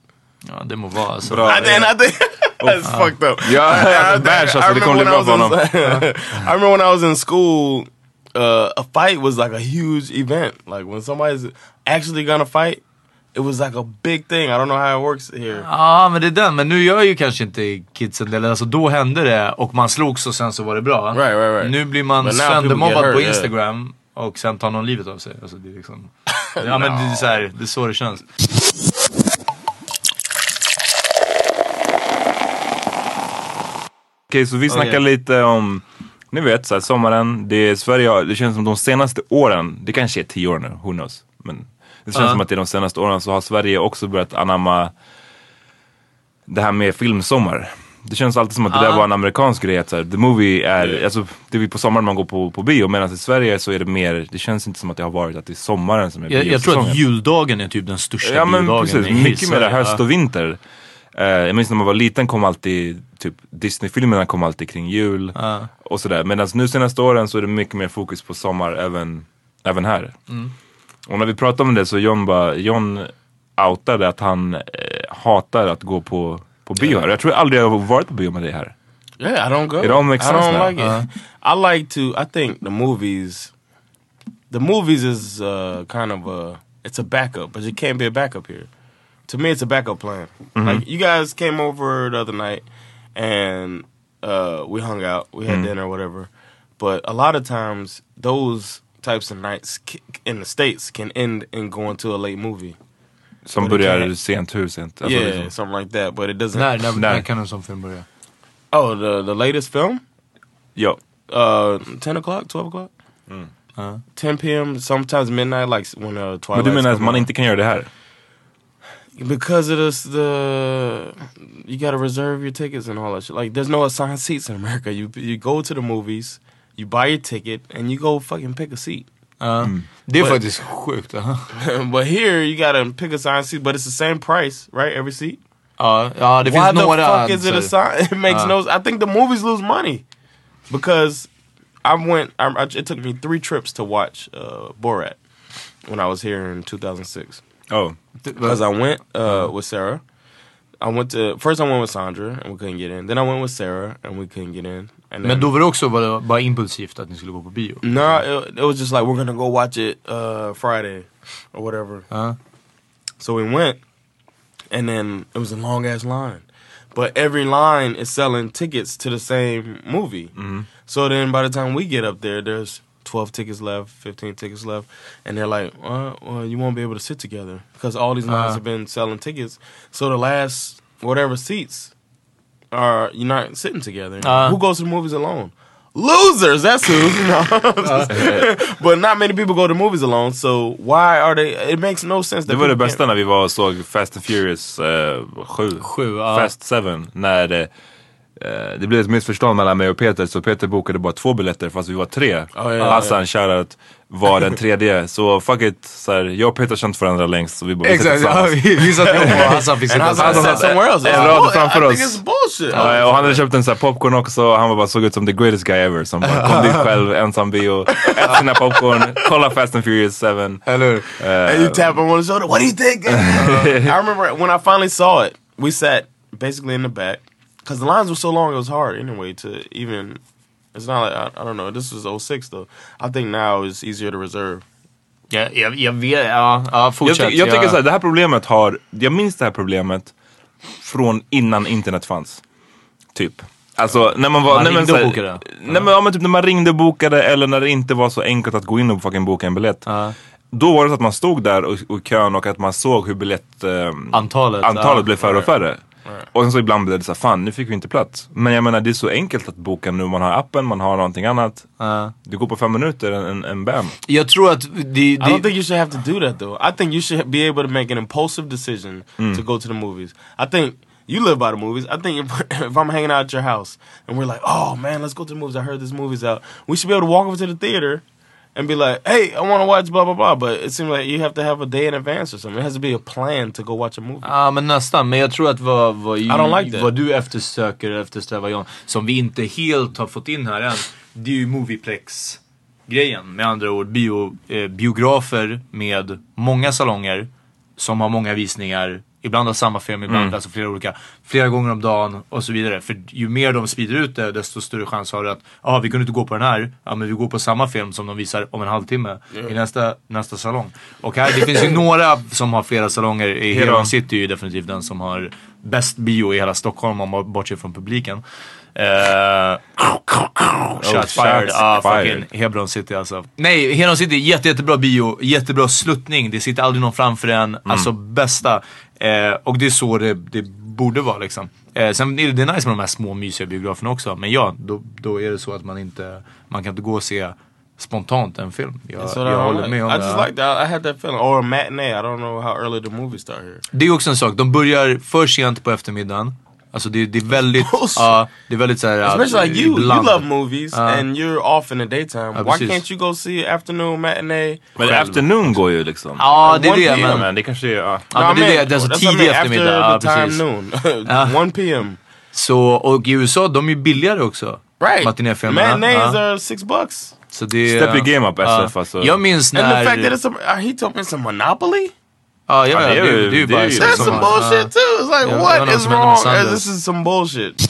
Ja, det må vara alltså. Bra. I, and I think [laughs] that's [laughs] fucked up. Ja, I, I, Bash, I alltså, det kommer bli remember bra when I för was honom. in, [laughs] I remember when I was in school, uh, a fight was like a huge event. Like when somebody's actually gonna fight, it was like a big thing. I don't know how it works here. Ja men det är den, men nu gör ju kanske inte kidsen det, alltså då hände det och man slogs och sen så var det bra. Right, right, right. Nu blir man söndermobbad hurt, på yeah. Och sen tar någon livet av sig. Alltså det är liksom, [laughs] ja men det är, så här, det är så det känns. Okej, så vi snackar Okej. lite om, ni vet, så här, sommaren. Det är Sverige, det känns som de senaste åren, det kanske är tio år nu, who knows. Men det känns Ja. som att det är de senaste åren så har Sverige också börjat anamma det här med filmsommar. Det känns alltid som att det där var en amerikansk grej. Att så här, the movie är, alltså, det är på sommaren man går på, på bio. Medan i Sverige så är det mer, det känns inte som att det har varit att det är sommaren som är Jag, jag tror att juldagen är typ den största Ja men precis, i mycket mer höst och vinter. Eh, jag minns när man var liten kom alltid, typ Disney-filmerna kom alltid kring jul. Ja. Och sådär. Medan nu senaste åren så är det mycket mer fokus på sommar även, även här. Mm. Och när vi pratade om det så John, bara, John outade att han eh, hatar att gå på, på bio här. Jag tror aldrig jag har varit på bio med dig här. Yeah, I don't go. It all makes I sense don't now. like it. I like to. I think the movies. The movies is uh, kind of a. It's a backup, but it can't be a backup here. To me, it's a backup plan. Like you guys came over the other night, and uh, we hung out. We had dinner, or whatever. But a lot of times, those types of nights in the states can end in going to a late movie. Som börjar kan- sent, hur sent? Alltså, yeah, liksom. something like that. But it doesn't. När, när, när kan en sån film börja? Oh, the the latest film. Ja. uh 10 o'clock 12 o'clock Uh. 10 p.m sometimes midnight like when uh Men twilight du menar att man inte kan göra det här? because it is the you gotta reserve your tickets and all that shit like there's no assigned seats in america you you go to the movies you buy your ticket and you go fucking pick a seat Mm. Det är But- faktiskt sjukt. aha. but here you gotta pick assigned seat but it's the same price right every seat ja det why the fuck is it så- assigned [laughs] it makes Uh. no i think the movies lose money because i went I, I, it took me three trips to watch uh borat when i was here in 2006 Oh. because uh, I went uh, with Sarah. I went to first I went with Sandra and we couldn't get in. Then I went with Sarah and we couldn't get in. And Men då var det också bara, bara impulsivt att ni skulle gå på bio? no, it, it was just like we're gonna go watch it uh, Friday or whatever. Ja. So we went, and then it was a long ass line. but every line is selling tickets to the same movie. So then by the time we get up there, there's 12 tickets left, 15 tickets left, and they're like, uh, well, you won't be able to sit together because all these lines Uh. have been selling tickets. So the last whatever seats are you're not sitting together. Uh. who goes to the movies alone? Losers, that's who. [laughs] No. [laughs] but not many people go to movies alone. So why are they? It makes no sense. Det that var det bästa när vi var och såg Fast and Furious 7. Sju, ja. Fast 7. När det, eh, det blev ett missförstånd mellan mig och Peter så Peter bokade bara två biljetter fast vi var tre. ja, ja. Hassan, shoutout, var den tredje. Så fuck it, så här, jag och Peter har känt varandra längst så vi bara vi sitter Exakt, ja, tillsammans. vi, satt ihop och Hassan fick And sitta tillsammans. else. En rad framför oss. Ja, och han hade köpt en sån här popcorn också han var bara såg ut som the greatest guy ever som bara kom dit själv, ensam bio, äter sina popcorn, kolla Fast and Furious 7. Eller hur? and you tap him on the shoulder. What do you think? Uh, [laughs] I remember when I finally saw it. We sat basically in the back because the lines were so long. It was hard anyway to even. It's not like I, I don't know. This was 06 though. I think now it's easier to reserve. Jag, jag, jag vet, ja, ja Jag, fortsätt. ty- jag tycker såhär, det här problemet har, jag minns det här problemet från innan internet fanns. Typ. Alltså när man var... Man nej, men, ringde och såhär- bokade? Nej, men, ja, men typ när man ringde och bokade eller när det inte var så enkelt att gå in och fucking boka en biljett. Ja. Då var det så att man stod där och, och kön och att man såg hur biljett... ehm, Antalet, antalet ja. blev färre och färre. Och sen så ibland blev det såhär, fan nu fick vi inte plats. Men jag menar det är så enkelt att boka nu. Man har appen, man har någonting annat. Ja. Det går på fem minuter, en, en, en bam. Jag tror att det... I don't think you should have to do that though. I think you should be able to make an impulsive decision to go to the movies. I think you live by the movies. I think if, [laughs] if I'm hanging out at your house and we're like, oh man, let's go to the movies. I heard this movie's out. We should be able to walk over to the theater and be like, hey, I want to watch blah blah blah. But it seems like you have to have a day in advance or something. It has to be a plan to go watch a movie. Ja men nästan, men jag tror att vad, vad, don't like vad du eftersöker eftersträvar John, som vi inte helt har fått in här än, det är ju Movieplex grejen. Med andra ord bio, eh, biografer med många salonger som har många visningar. Ibland har samma film, ibland alltså flera olika. Flera gånger om dagen och så vidare. För ju mer de sprider ut det, desto större chans har du att, ja vi kunde inte gå på den här, ja men vi går på samma film som de visar om en halvtimme i nästa, nästa salong. Och här, det finns ju några som har flera salonger. I Hero. Heron City är ju definitivt den som har bäst bio i hela Stockholm om man bortser från publiken. Uh, shots fired. shots Ah, fired. fucking Hebron City alltså. Nej, Hebron City, jätte, jättebra bio, jättebra sluttning. Det sitter aldrig någon framför en. Alltså bästa. Eh, och det är så det, det borde vara liksom. Eh, sen är det, det är nice med de här små mysiga biograferna också. Men ja, då, då är det så att man inte, man kan inte gå och se spontant en film. Jag, jag håller med om I just like that. I had that feeling. Or a matinee. I don't know how early the movies start here. Det är också en sak, de börjar för sent på eftermiddagen. Alltså det, det är väldigt, [laughs] ja, det är väldigt såhär... Especially like you. ibland. You love movies Uh. and you're off in the daytime. Ja, Why precis. can't you go see afternoon matinee? Men Själv. afternoon går ju liksom. Ja, det är 1 det. Men, Men det kanske är... Ja. men det är det, det är alltså tidig eftermiddag. Ja, After the precis. time noon. 1 p.m. Så, och i USA, de är ju billigare också. Right. Matinéfilmerna. Matinees are six bucks. Så det, Step your game up. SF, alltså. Jag minns And the när... fact that it's a, uh, he told me it's a monopoly? Är ju det är bara ju- så- That's som some bullshit too. It's like, Yeah, what I is wrong? Sanders. This is some bullshit.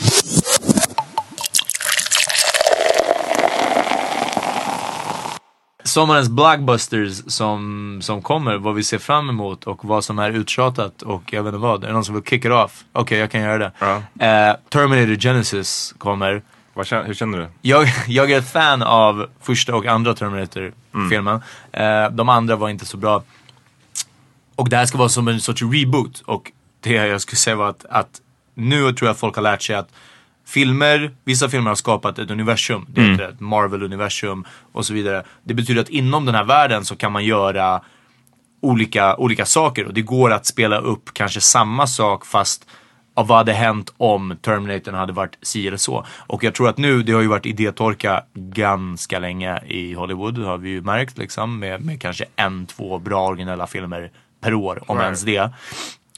sommarens blockbusters som, som kommer, vad vi ser fram emot och vad som är uttjatat och jag vet inte vad. Är det någon som vill kick it off? Okej, jag kan göra det. Ja. Eh, Terminator Genesis kommer. Vad känner, hur känner du? Jag, [laughs] jag är ett fan av första och andra Terminator-filmen. Eh, de andra var inte så bra. Och det här ska vara som en sorts reboot. Och det jag skulle säga var att, att nu tror jag folk har lärt sig att filmer, vissa filmer har skapat ett universum. Det heter ett Marvel-universum och så vidare. Det betyder att inom den här världen så kan man göra olika, olika saker och det går att spela upp kanske samma sak fast av vad hade hänt om Terminator hade varit si eller så. Och jag tror att nu, det har ju varit idétorka ganska länge i Hollywood har vi ju märkt liksom med, med kanske en, två bra originella filmer per år, om Right. ens det.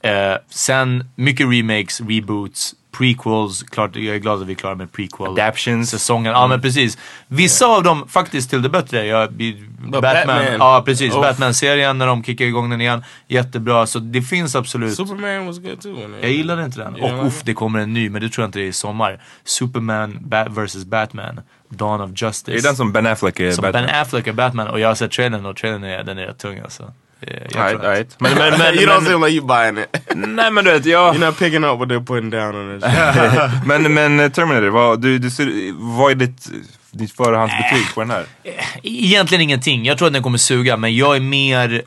Eh, sen mycket remakes, reboots, prequels, klart, jag är glad att vi är klara med prequel Adaptions. säsongen. Ja men precis. Vissa av dem faktiskt till det bättre. Jag, i- Batman, Batman. ja precis. Oh. Batman-serien när de kickar igång den igen. Jättebra. Så det finns absolut. Superman was good too. jag gillade inte den. Yeah, Och uff, det kommer en ny, men det tror jag inte det är i sommar. Superman Bat vs Batman. Dawn of Justice. Det är den som Ben Affleck är Som Batman. Ben Affleck är Batman och jag har sett trailern och trailern är, den är tung alltså. Jag Right, tror att- right. Men, men, [laughs] men, you don't men, seem like you buying it. [laughs] nej men du vet, jag... You're not picking up what they're putting down on this. shit. [laughs] men, men eh, Terminator, vad, du, du, ser- vad är ditt, ditt förhandsbetyg på den här? Egentligen ingenting. Jag tror att den kommer suga, men jag är mer...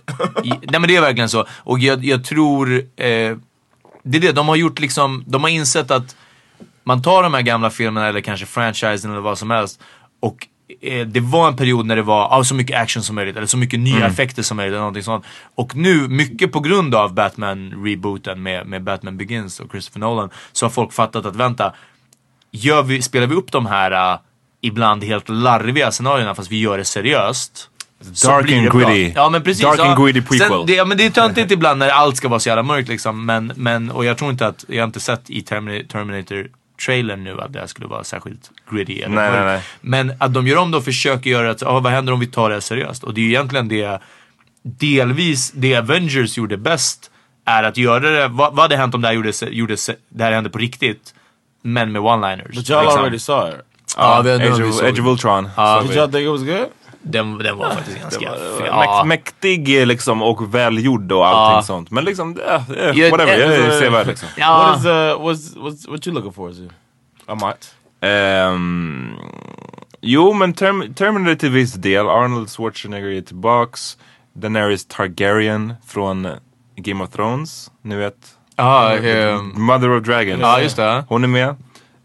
Nej men det är verkligen så. Och jag, jag tror... Eh, det är det, de har gjort liksom... De har insett att man tar de här gamla filmerna eller kanske franchisen eller vad som helst och eh, det var en period när det var ah, så mycket action som möjligt eller så mycket nya Mm. effekter som möjligt eller någonting sånt. Och nu, mycket på grund av Batman-rebooten med, med Batman Begins och Christopher Nolan, så har folk fattat att vänta, gör vi, spelar vi upp de här uh, ibland helt larviga scenarierna fast vi gör det seriöst. Dark and gritty. Ja men precis. Dark ja. and gritty prequel. Sen, det, ja, men det är töntigt [laughs] ibland när allt ska vara så jävla mörkt liksom. Men, men, och jag tror inte att, jag har inte sett i Terminator trailern nu att det här skulle vara särskilt gritty eller Nej, nej, nej. Men att de gör om det och försöker göra att, ah, vad händer om vi tar det här seriöst? Och det är ju egentligen det, delvis det Avengers gjorde bäst, är att göra det, vad, vad hade hänt om det här, gjorde, gjorde, det här hände på riktigt, men med one-liners. But y'all liksom. already saw it. Nu har Age of, Age of Ultron. Ja. Did y'all think it was good? Den, den var faktiskt ganska... Mäk- ja. Mäktig liksom, och välgjord och allting Ja. sånt. Men liksom, eh, eh, whatever. Jag är sevärd liksom. Ja. What is uh what's what's what you looking for? Is it? Ehm, jo, men term, Terminator till viss del. Arnold Schwarzenegger är tillbaks. Daenerys Targaryen från Game of Thrones. Ni vet. Ja, ehm, Mother of Dragons. Ja, just det. Hon är med.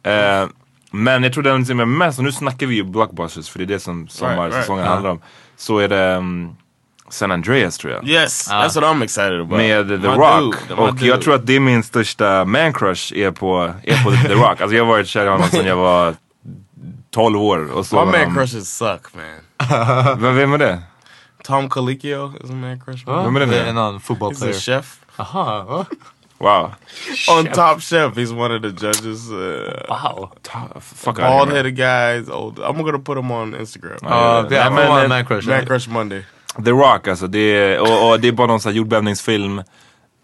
Eh, men jag tror den som är mest, och nu snackar vi ju blockbusters för det är det som sommarsäsongen right. handlar om. Så är det um, San Andreas tror jag. Yes, that's what I'm excited about. Med The My Rock. dude, my och jag dude. tror att det är min största man crush är på, är på The Rock. Alltså jag har varit kär i honom sedan jag var 12 år. Och så My var man han- crushes suck, man. [laughs] Vem, vem är det? Tom Colicchio is a man crush. Vem är det det är nu? en annan He's a chef. Aha? Wow. On Top Chef, he's one of the judges. Uh, Wow. Ta- Fuck bald headed guys. Old. I'm gonna put him on Instagram. Det är men, men, eh, man crush. Man Crush Monday. The Rock alltså. Det är, och, och det är bara någon sån här jordbävningsfilm.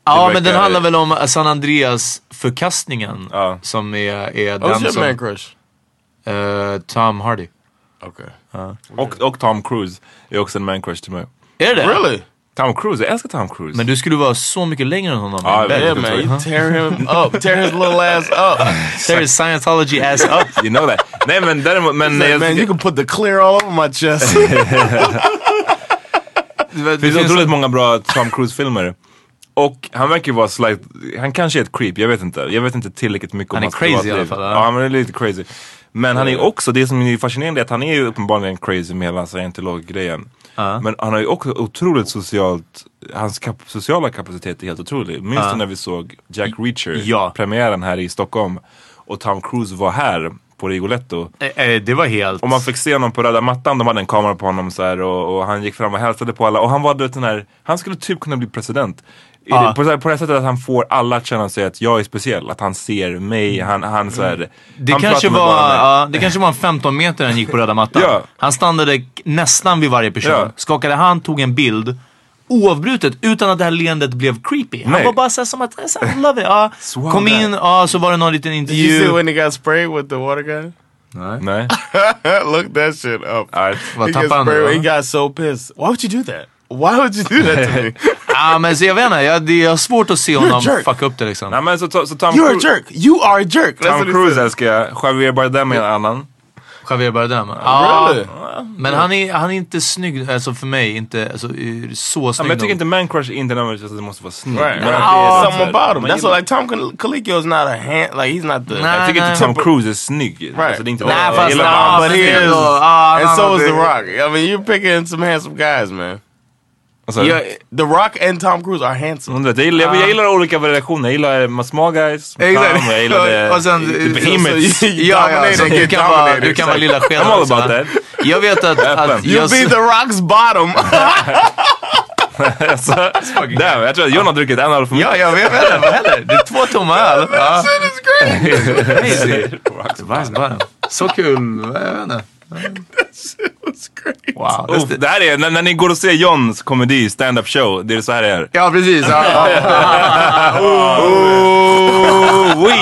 Ja, Det men den verkar- handlar väl om San Andreas förkastningen. Ja. Som är, är Who's den your som... man crush? eh, Tom Hardy. Okay. Och, och Tom Cruise är också en man crush till mig. Är det? Really? Tom Cruise, jag älskar Tom Cruise. Men du skulle vara så mycket längre än honom. Ja, jag vet. Man. You tear him [laughs] up. Tear his little ass up. [laughs] Tear his Scientology ass up. [laughs] You know that. Nej men däremot, men Like, man, you can put the clear all over my chest. Det, finns otroligt många bra Tom Cruise-filmer. Och han verkar ju vara slight, han kanske är ett creep, jag vet inte. Jag vet inte tillräckligt mycket om Han är hans crazy privatliv. i alla fall, ja. Han är lite crazy. Men han är också, det som är fascinerande är att han är ju uppenbarligen crazy med hela scientolog-grejen. Men han har ju också otroligt socialt, hans kap sociala kapacitet är helt otrolig. Minns du när vi såg Jack Reacher, Ja. premiären här i Stockholm. Och Tom Cruise var här på Rigoletto. Eh, eh, det var helt... Och man fick se honom på röda mattan, de hade en kamera på honom så här, och, och han gick fram och hälsade på alla. Och han var den här, han skulle typ kunna bli president. Ja. på, på det sättet att han får alla att känna sig att jag är speciell, att han ser mig, han, han så här, Det han kanske, var, ja, det kanske var en 15 meter han gick på röda mattan. Ja. Han stannade nästan vid varje person. Ja. Skakade hand, tog en bild. Oavbrutet, utan att det här leendet blev creepy. Han Nej. var bara såhär som att, så här, I love it. Ja, [laughs] Swag kom in, ja, så var det någon liten Did you see intervju. when he got sprayed with the water gun? Nej. [laughs] Look that shit up. Alright. Vad He, han sprayed, he got so pissed. Why would you do that? Why would you do that to me? Ja, [laughs] men så jag vet inte, jag, det, jag har svårt att se a honom jerk. fucka upp det liksom. Nej men så, så, så Tom, You're a Cruise, jerk. You are a jerk. Tom Cruise älskar jag, Javier Bardem är en annan. Javier Bardem. Ja, Really? men han är, han är inte snygg, alltså för mig, inte alltså, så Ja, snygg. men jag tycker inte man crush inte nödvändigtvis att det måste vara snygg. Right. There's är something about him. That's what, like Tom Col- Colicchio is not a hand. Like he's not the. Nah, Jag tycker inte. Tom Cruise är snygg. Alltså, det är inte. Jag fast ja, hans- but he is. ja, and so is The Rock. I mean, you're picking some handsome guys, man. Alltså, Ja, The Rock and Tom Cruise are handsome. Jag gillar, jag gillar olika variationer. Jag gillar eh, small guys. Tom, jag gillar Och sen- the så- behemoths. so you- Ja, så du kan vara, du kan vara lilla skeden I'm all about that. Jag vet att, att You jag, be The Rock's bottom. [laughs] Alltså, damn, jag tror att John har druckit en öl för mycket. Ja, jag vet inte vad heller. Det är två tomma öl. [laughs] Så kul. Jag vet inte. Wow. Uff, det här är, när, när ni går och ser Johns komedi, stand-up show, det är så här det är. Ja, precis. Ja, ja. [laughs] Oh, oui.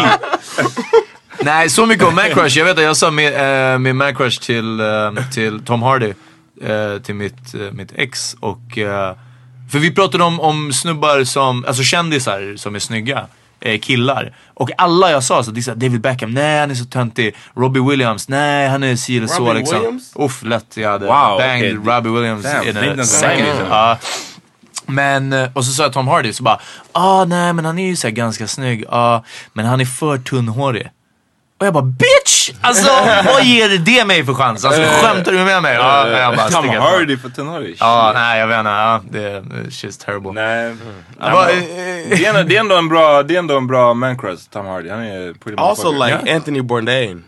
[laughs] Nej, så mycket om Man Crush. Jag vet att jag sa med, eh, med Man Crush till, eh, till Tom Hardy, eh, till mitt, eh, mitt ex. Och eh, För vi pratade om, om snubbar som, alltså kändisar som är snygga. Eh, killar. Och alla jag sa, så de sa David Beckham, nej han är så töntig. Robbie Williams, nej han är si eller så Robbie liksom. Williams? Uff, lätt. Jag hade Wow, banged okej. Robbie Williams Damn, in a second. Men, eh, och så sa jag Tom Hardy, så bara, ah nej men han är ju så här ganska snygg, ah, men han är för tunnhårig. Och jag bara bitch! Alltså [laughs] vad ger det mig för chans? Alltså skämtar du med mig? Ja, jag bara Tom. Hardy för Hardy. Ja, nej jag vet inte. Ja, det it's just terrible. Nej. Det eh, Det är, ändå, det, är ändå en bra, det är ändå en bra man crush, Tom Hardy. Han är pretty Also like Anthony Bourdain.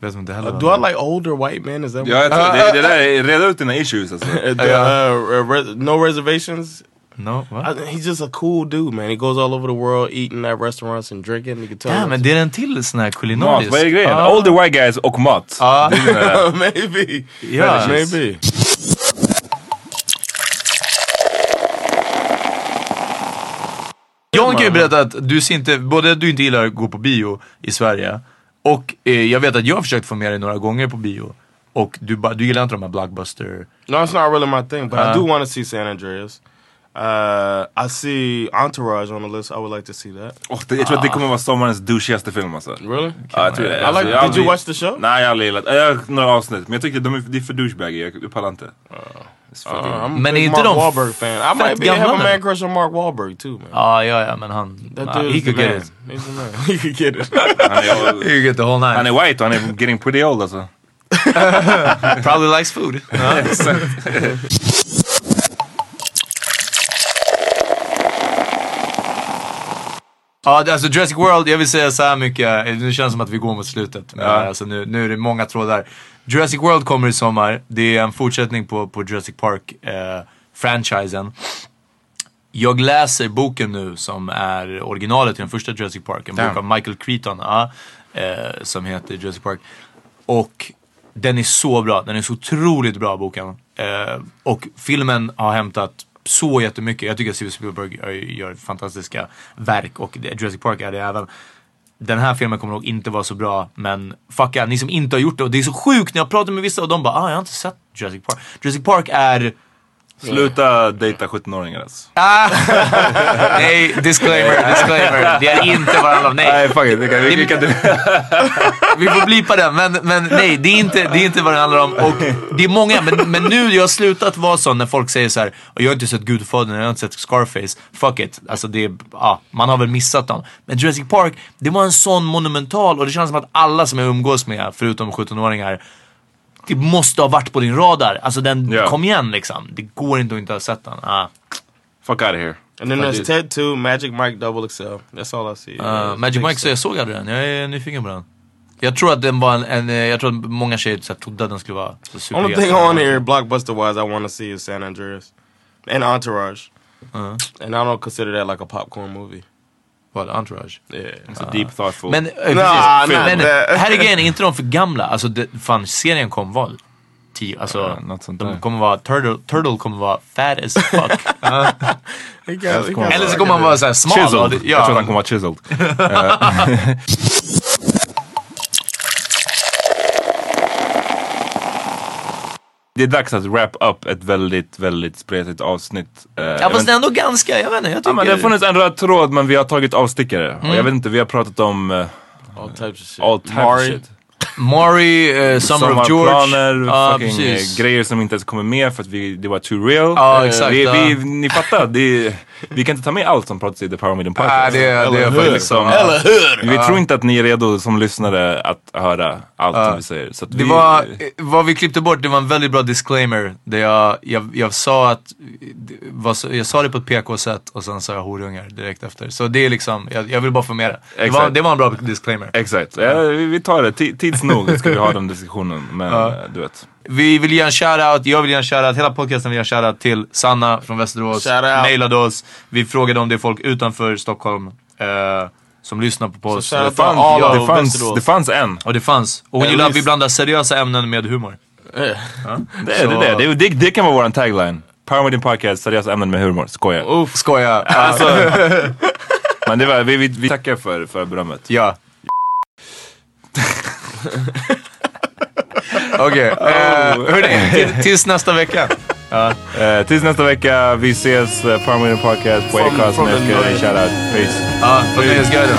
vet inte heller. Uh, do I like older white men? Is that Ja, jag tror det, det där är, reda ut dina issues alltså. [laughs] Uh, uh, no reservations. No, what? I, he's just a cool dude, man. He goes all over the world eating at restaurants and drinking. You can tell. Ja, men det är en till sån här kulinarisk. Mat, vad är grejen? Ja. Older white guys och mat. Dina- [laughs] maybe. Ja. maybe. John kan ju berätta att du ser inte, både du inte gillar att gå på bio i Sverige och eh, jag vet att jag har försökt få med dig några gånger på bio. Och du, ba, du gillar inte de här blockbuster... No, it's not really my thing, but I Uh. do want to see San Andreas. Uh, I see Entourage on the list. I would like to see that. Åh, det- jag tror att det kommer vara sommarens douchigaste film alltså. Really? Ja, jag tror. I Alltså, like. jag Did you watch the show? Nej, jag har aldrig gillat Jag har några avsnitt, men jag tycker de är, det är för douchebaggy. Jag, jag pallar inte. It's Uh, I'm a Men är inte Mark de Wahlberg fan. I might be have a man crush on Mark Wahlberg too, man. Ja, ja, ja, men han... That nah, [laughs] he could get it. He's the man. he could get it. han, är, He could get the whole night. han är white och han är getting pretty old alltså. [laughs] [laughs] Probably likes food. Ja. Det- alltså Jurassic World, jag vill säga så här mycket, eh, nu känns det som att vi går mot slutet. Men Ja. alltså nu, nu är det många trådar. Jurassic World kommer i sommar, det är en fortsättning på, på Jurassic Park-franchisen. jag läser boken nu som är originalet till den första Jurassic Park, en bok Damn. av Michael Crichton, ja, eh, som heter Jurassic Park. Och den är så bra, den är så otroligt bra boken. Eh, och filmen har hämtat så jättemycket. Jag tycker att Steven Spielberg gör, fantastiska verk och Jurassic Park är det även. Den här filmen kommer nog inte vara så bra, men fuck yeah, ni som inte har gjort det. Och det är så sjukt när jag pratar med vissa och de bara ah, jag har inte sett Jurassic Park. Jurassic Park är Sluta dejta 17-åringar alltså. Ah, [laughs] nej, disclaimer, disclaimer. Det är inte vad det om. Nej, Nej fuck it, vi kan, vi, vi kan [laughs] vi får blipa den. Men, men nej, det är, inte, det är inte vad det handlar om. Och det är många, men, men nu jag har slutat vara sån när folk säger så här. jag har inte sett Gudfadern, jag har inte sett Scarface. Fuck it. Alltså det, är- ja, man har väl missat dem. Men Jurassic Park, det var en sån monumental och det känns som att alla som jag umgås med, förutom 17-åringar, det måste ha varit på din radar. Alltså den, Ja. kom igen liksom. Det går inte att inte ha sett den. Ah. Fuck out of here. And then there's. Ted 2, Magic Mike Double XL. That's all I see. Uh, Magic Mike, så jag såg aldrig den. Jag är nyfiken på den. Jag tror att den var en, en eh, jag tror att många tjejer så här, trodde att den skulle vara så Only superhet. thing on here, blockbuster wise, I want to see is San Andreas and Entourage. Uh, And I don't consider that like a popcorn movie. Vad, Entourage? Yeah. It's a deep thoughtful. Men, eh, Nah, men här är grejen, är inte de för gamla? Alltså det, fan, serien kom var tio, alltså Ja, där. de kommer vara, Turtle, Turtle kommer vara fat as [laughs] fuck. Ja. Eller så kommer han vara såhär smal. chiseled. det- Jag tror Ja, han kommer vara chiseled. [laughs] [laughs] Det är dags att wrap up ett väldigt, väldigt spretigt avsnitt. Eh, ja fast ändå ganska, jag vet inte, jag Ja, tycker... men det har funnits en röd tråd men vi har tagit avstickare. Och jag vet inte, vi har pratat om eh, all types of shit. all types of shit. Maury, eh, Summer of George. Sommarplaner, fucking precis. grejer som inte ens kommer med för att vi, det var too real. Ja, Eh, exakt, Vi, vi, ni fattar, det, vi kan inte ta med allt som pratas i The Power Ja, Podcast. det, är- det hur? Liksom, Eller hur? vi tror inte att ni är redo som lyssnare att höra allt som vi säger. Så att Det vi, var, vad vi klippte bort, det var en väldigt bra disclaimer. Där jag, jag, jag sa att, jag sa det på ett PK-sätt och sen sa jag horungar direkt efter. Så det är liksom, jag, jag vill bara få med det. Det var, det var en bra disclaimer. Exakt, ja, vi, tar det. Ti- Tids nog ska vi ha den diskussionen. Men eh, du vet. Vi vill ge en shoutout, jag vill ge en shoutout, hela podcasten vill ge en shoutout till Sanna från Västerås. Mailade oss. Vi frågade om det är folk utanför Stockholm eh, som lyssnar på oss. Det fanns, all ja, det, fanns, det fanns en. Och det fanns. Och hon gillar att vi blandar seriösa ämnen med humor. [laughs] Det, är- det, är det, det, det, det kan vara vår tagline. Power Meeting Podcast, seriösa ämnen med humor. Skojar. Uff, skoja. [laughs] Alltså, [laughs] men det var, vi, vi, vi tackar för, för berömmet. Ja. Okej, okay. hörni, till, tills nästa vecka. Ja. Eh, tills nästa vecka. Vi ses. Uh, Power Meeting Podcast på Acast. Shoutout. Peace. Ja, från Nöjesguiden.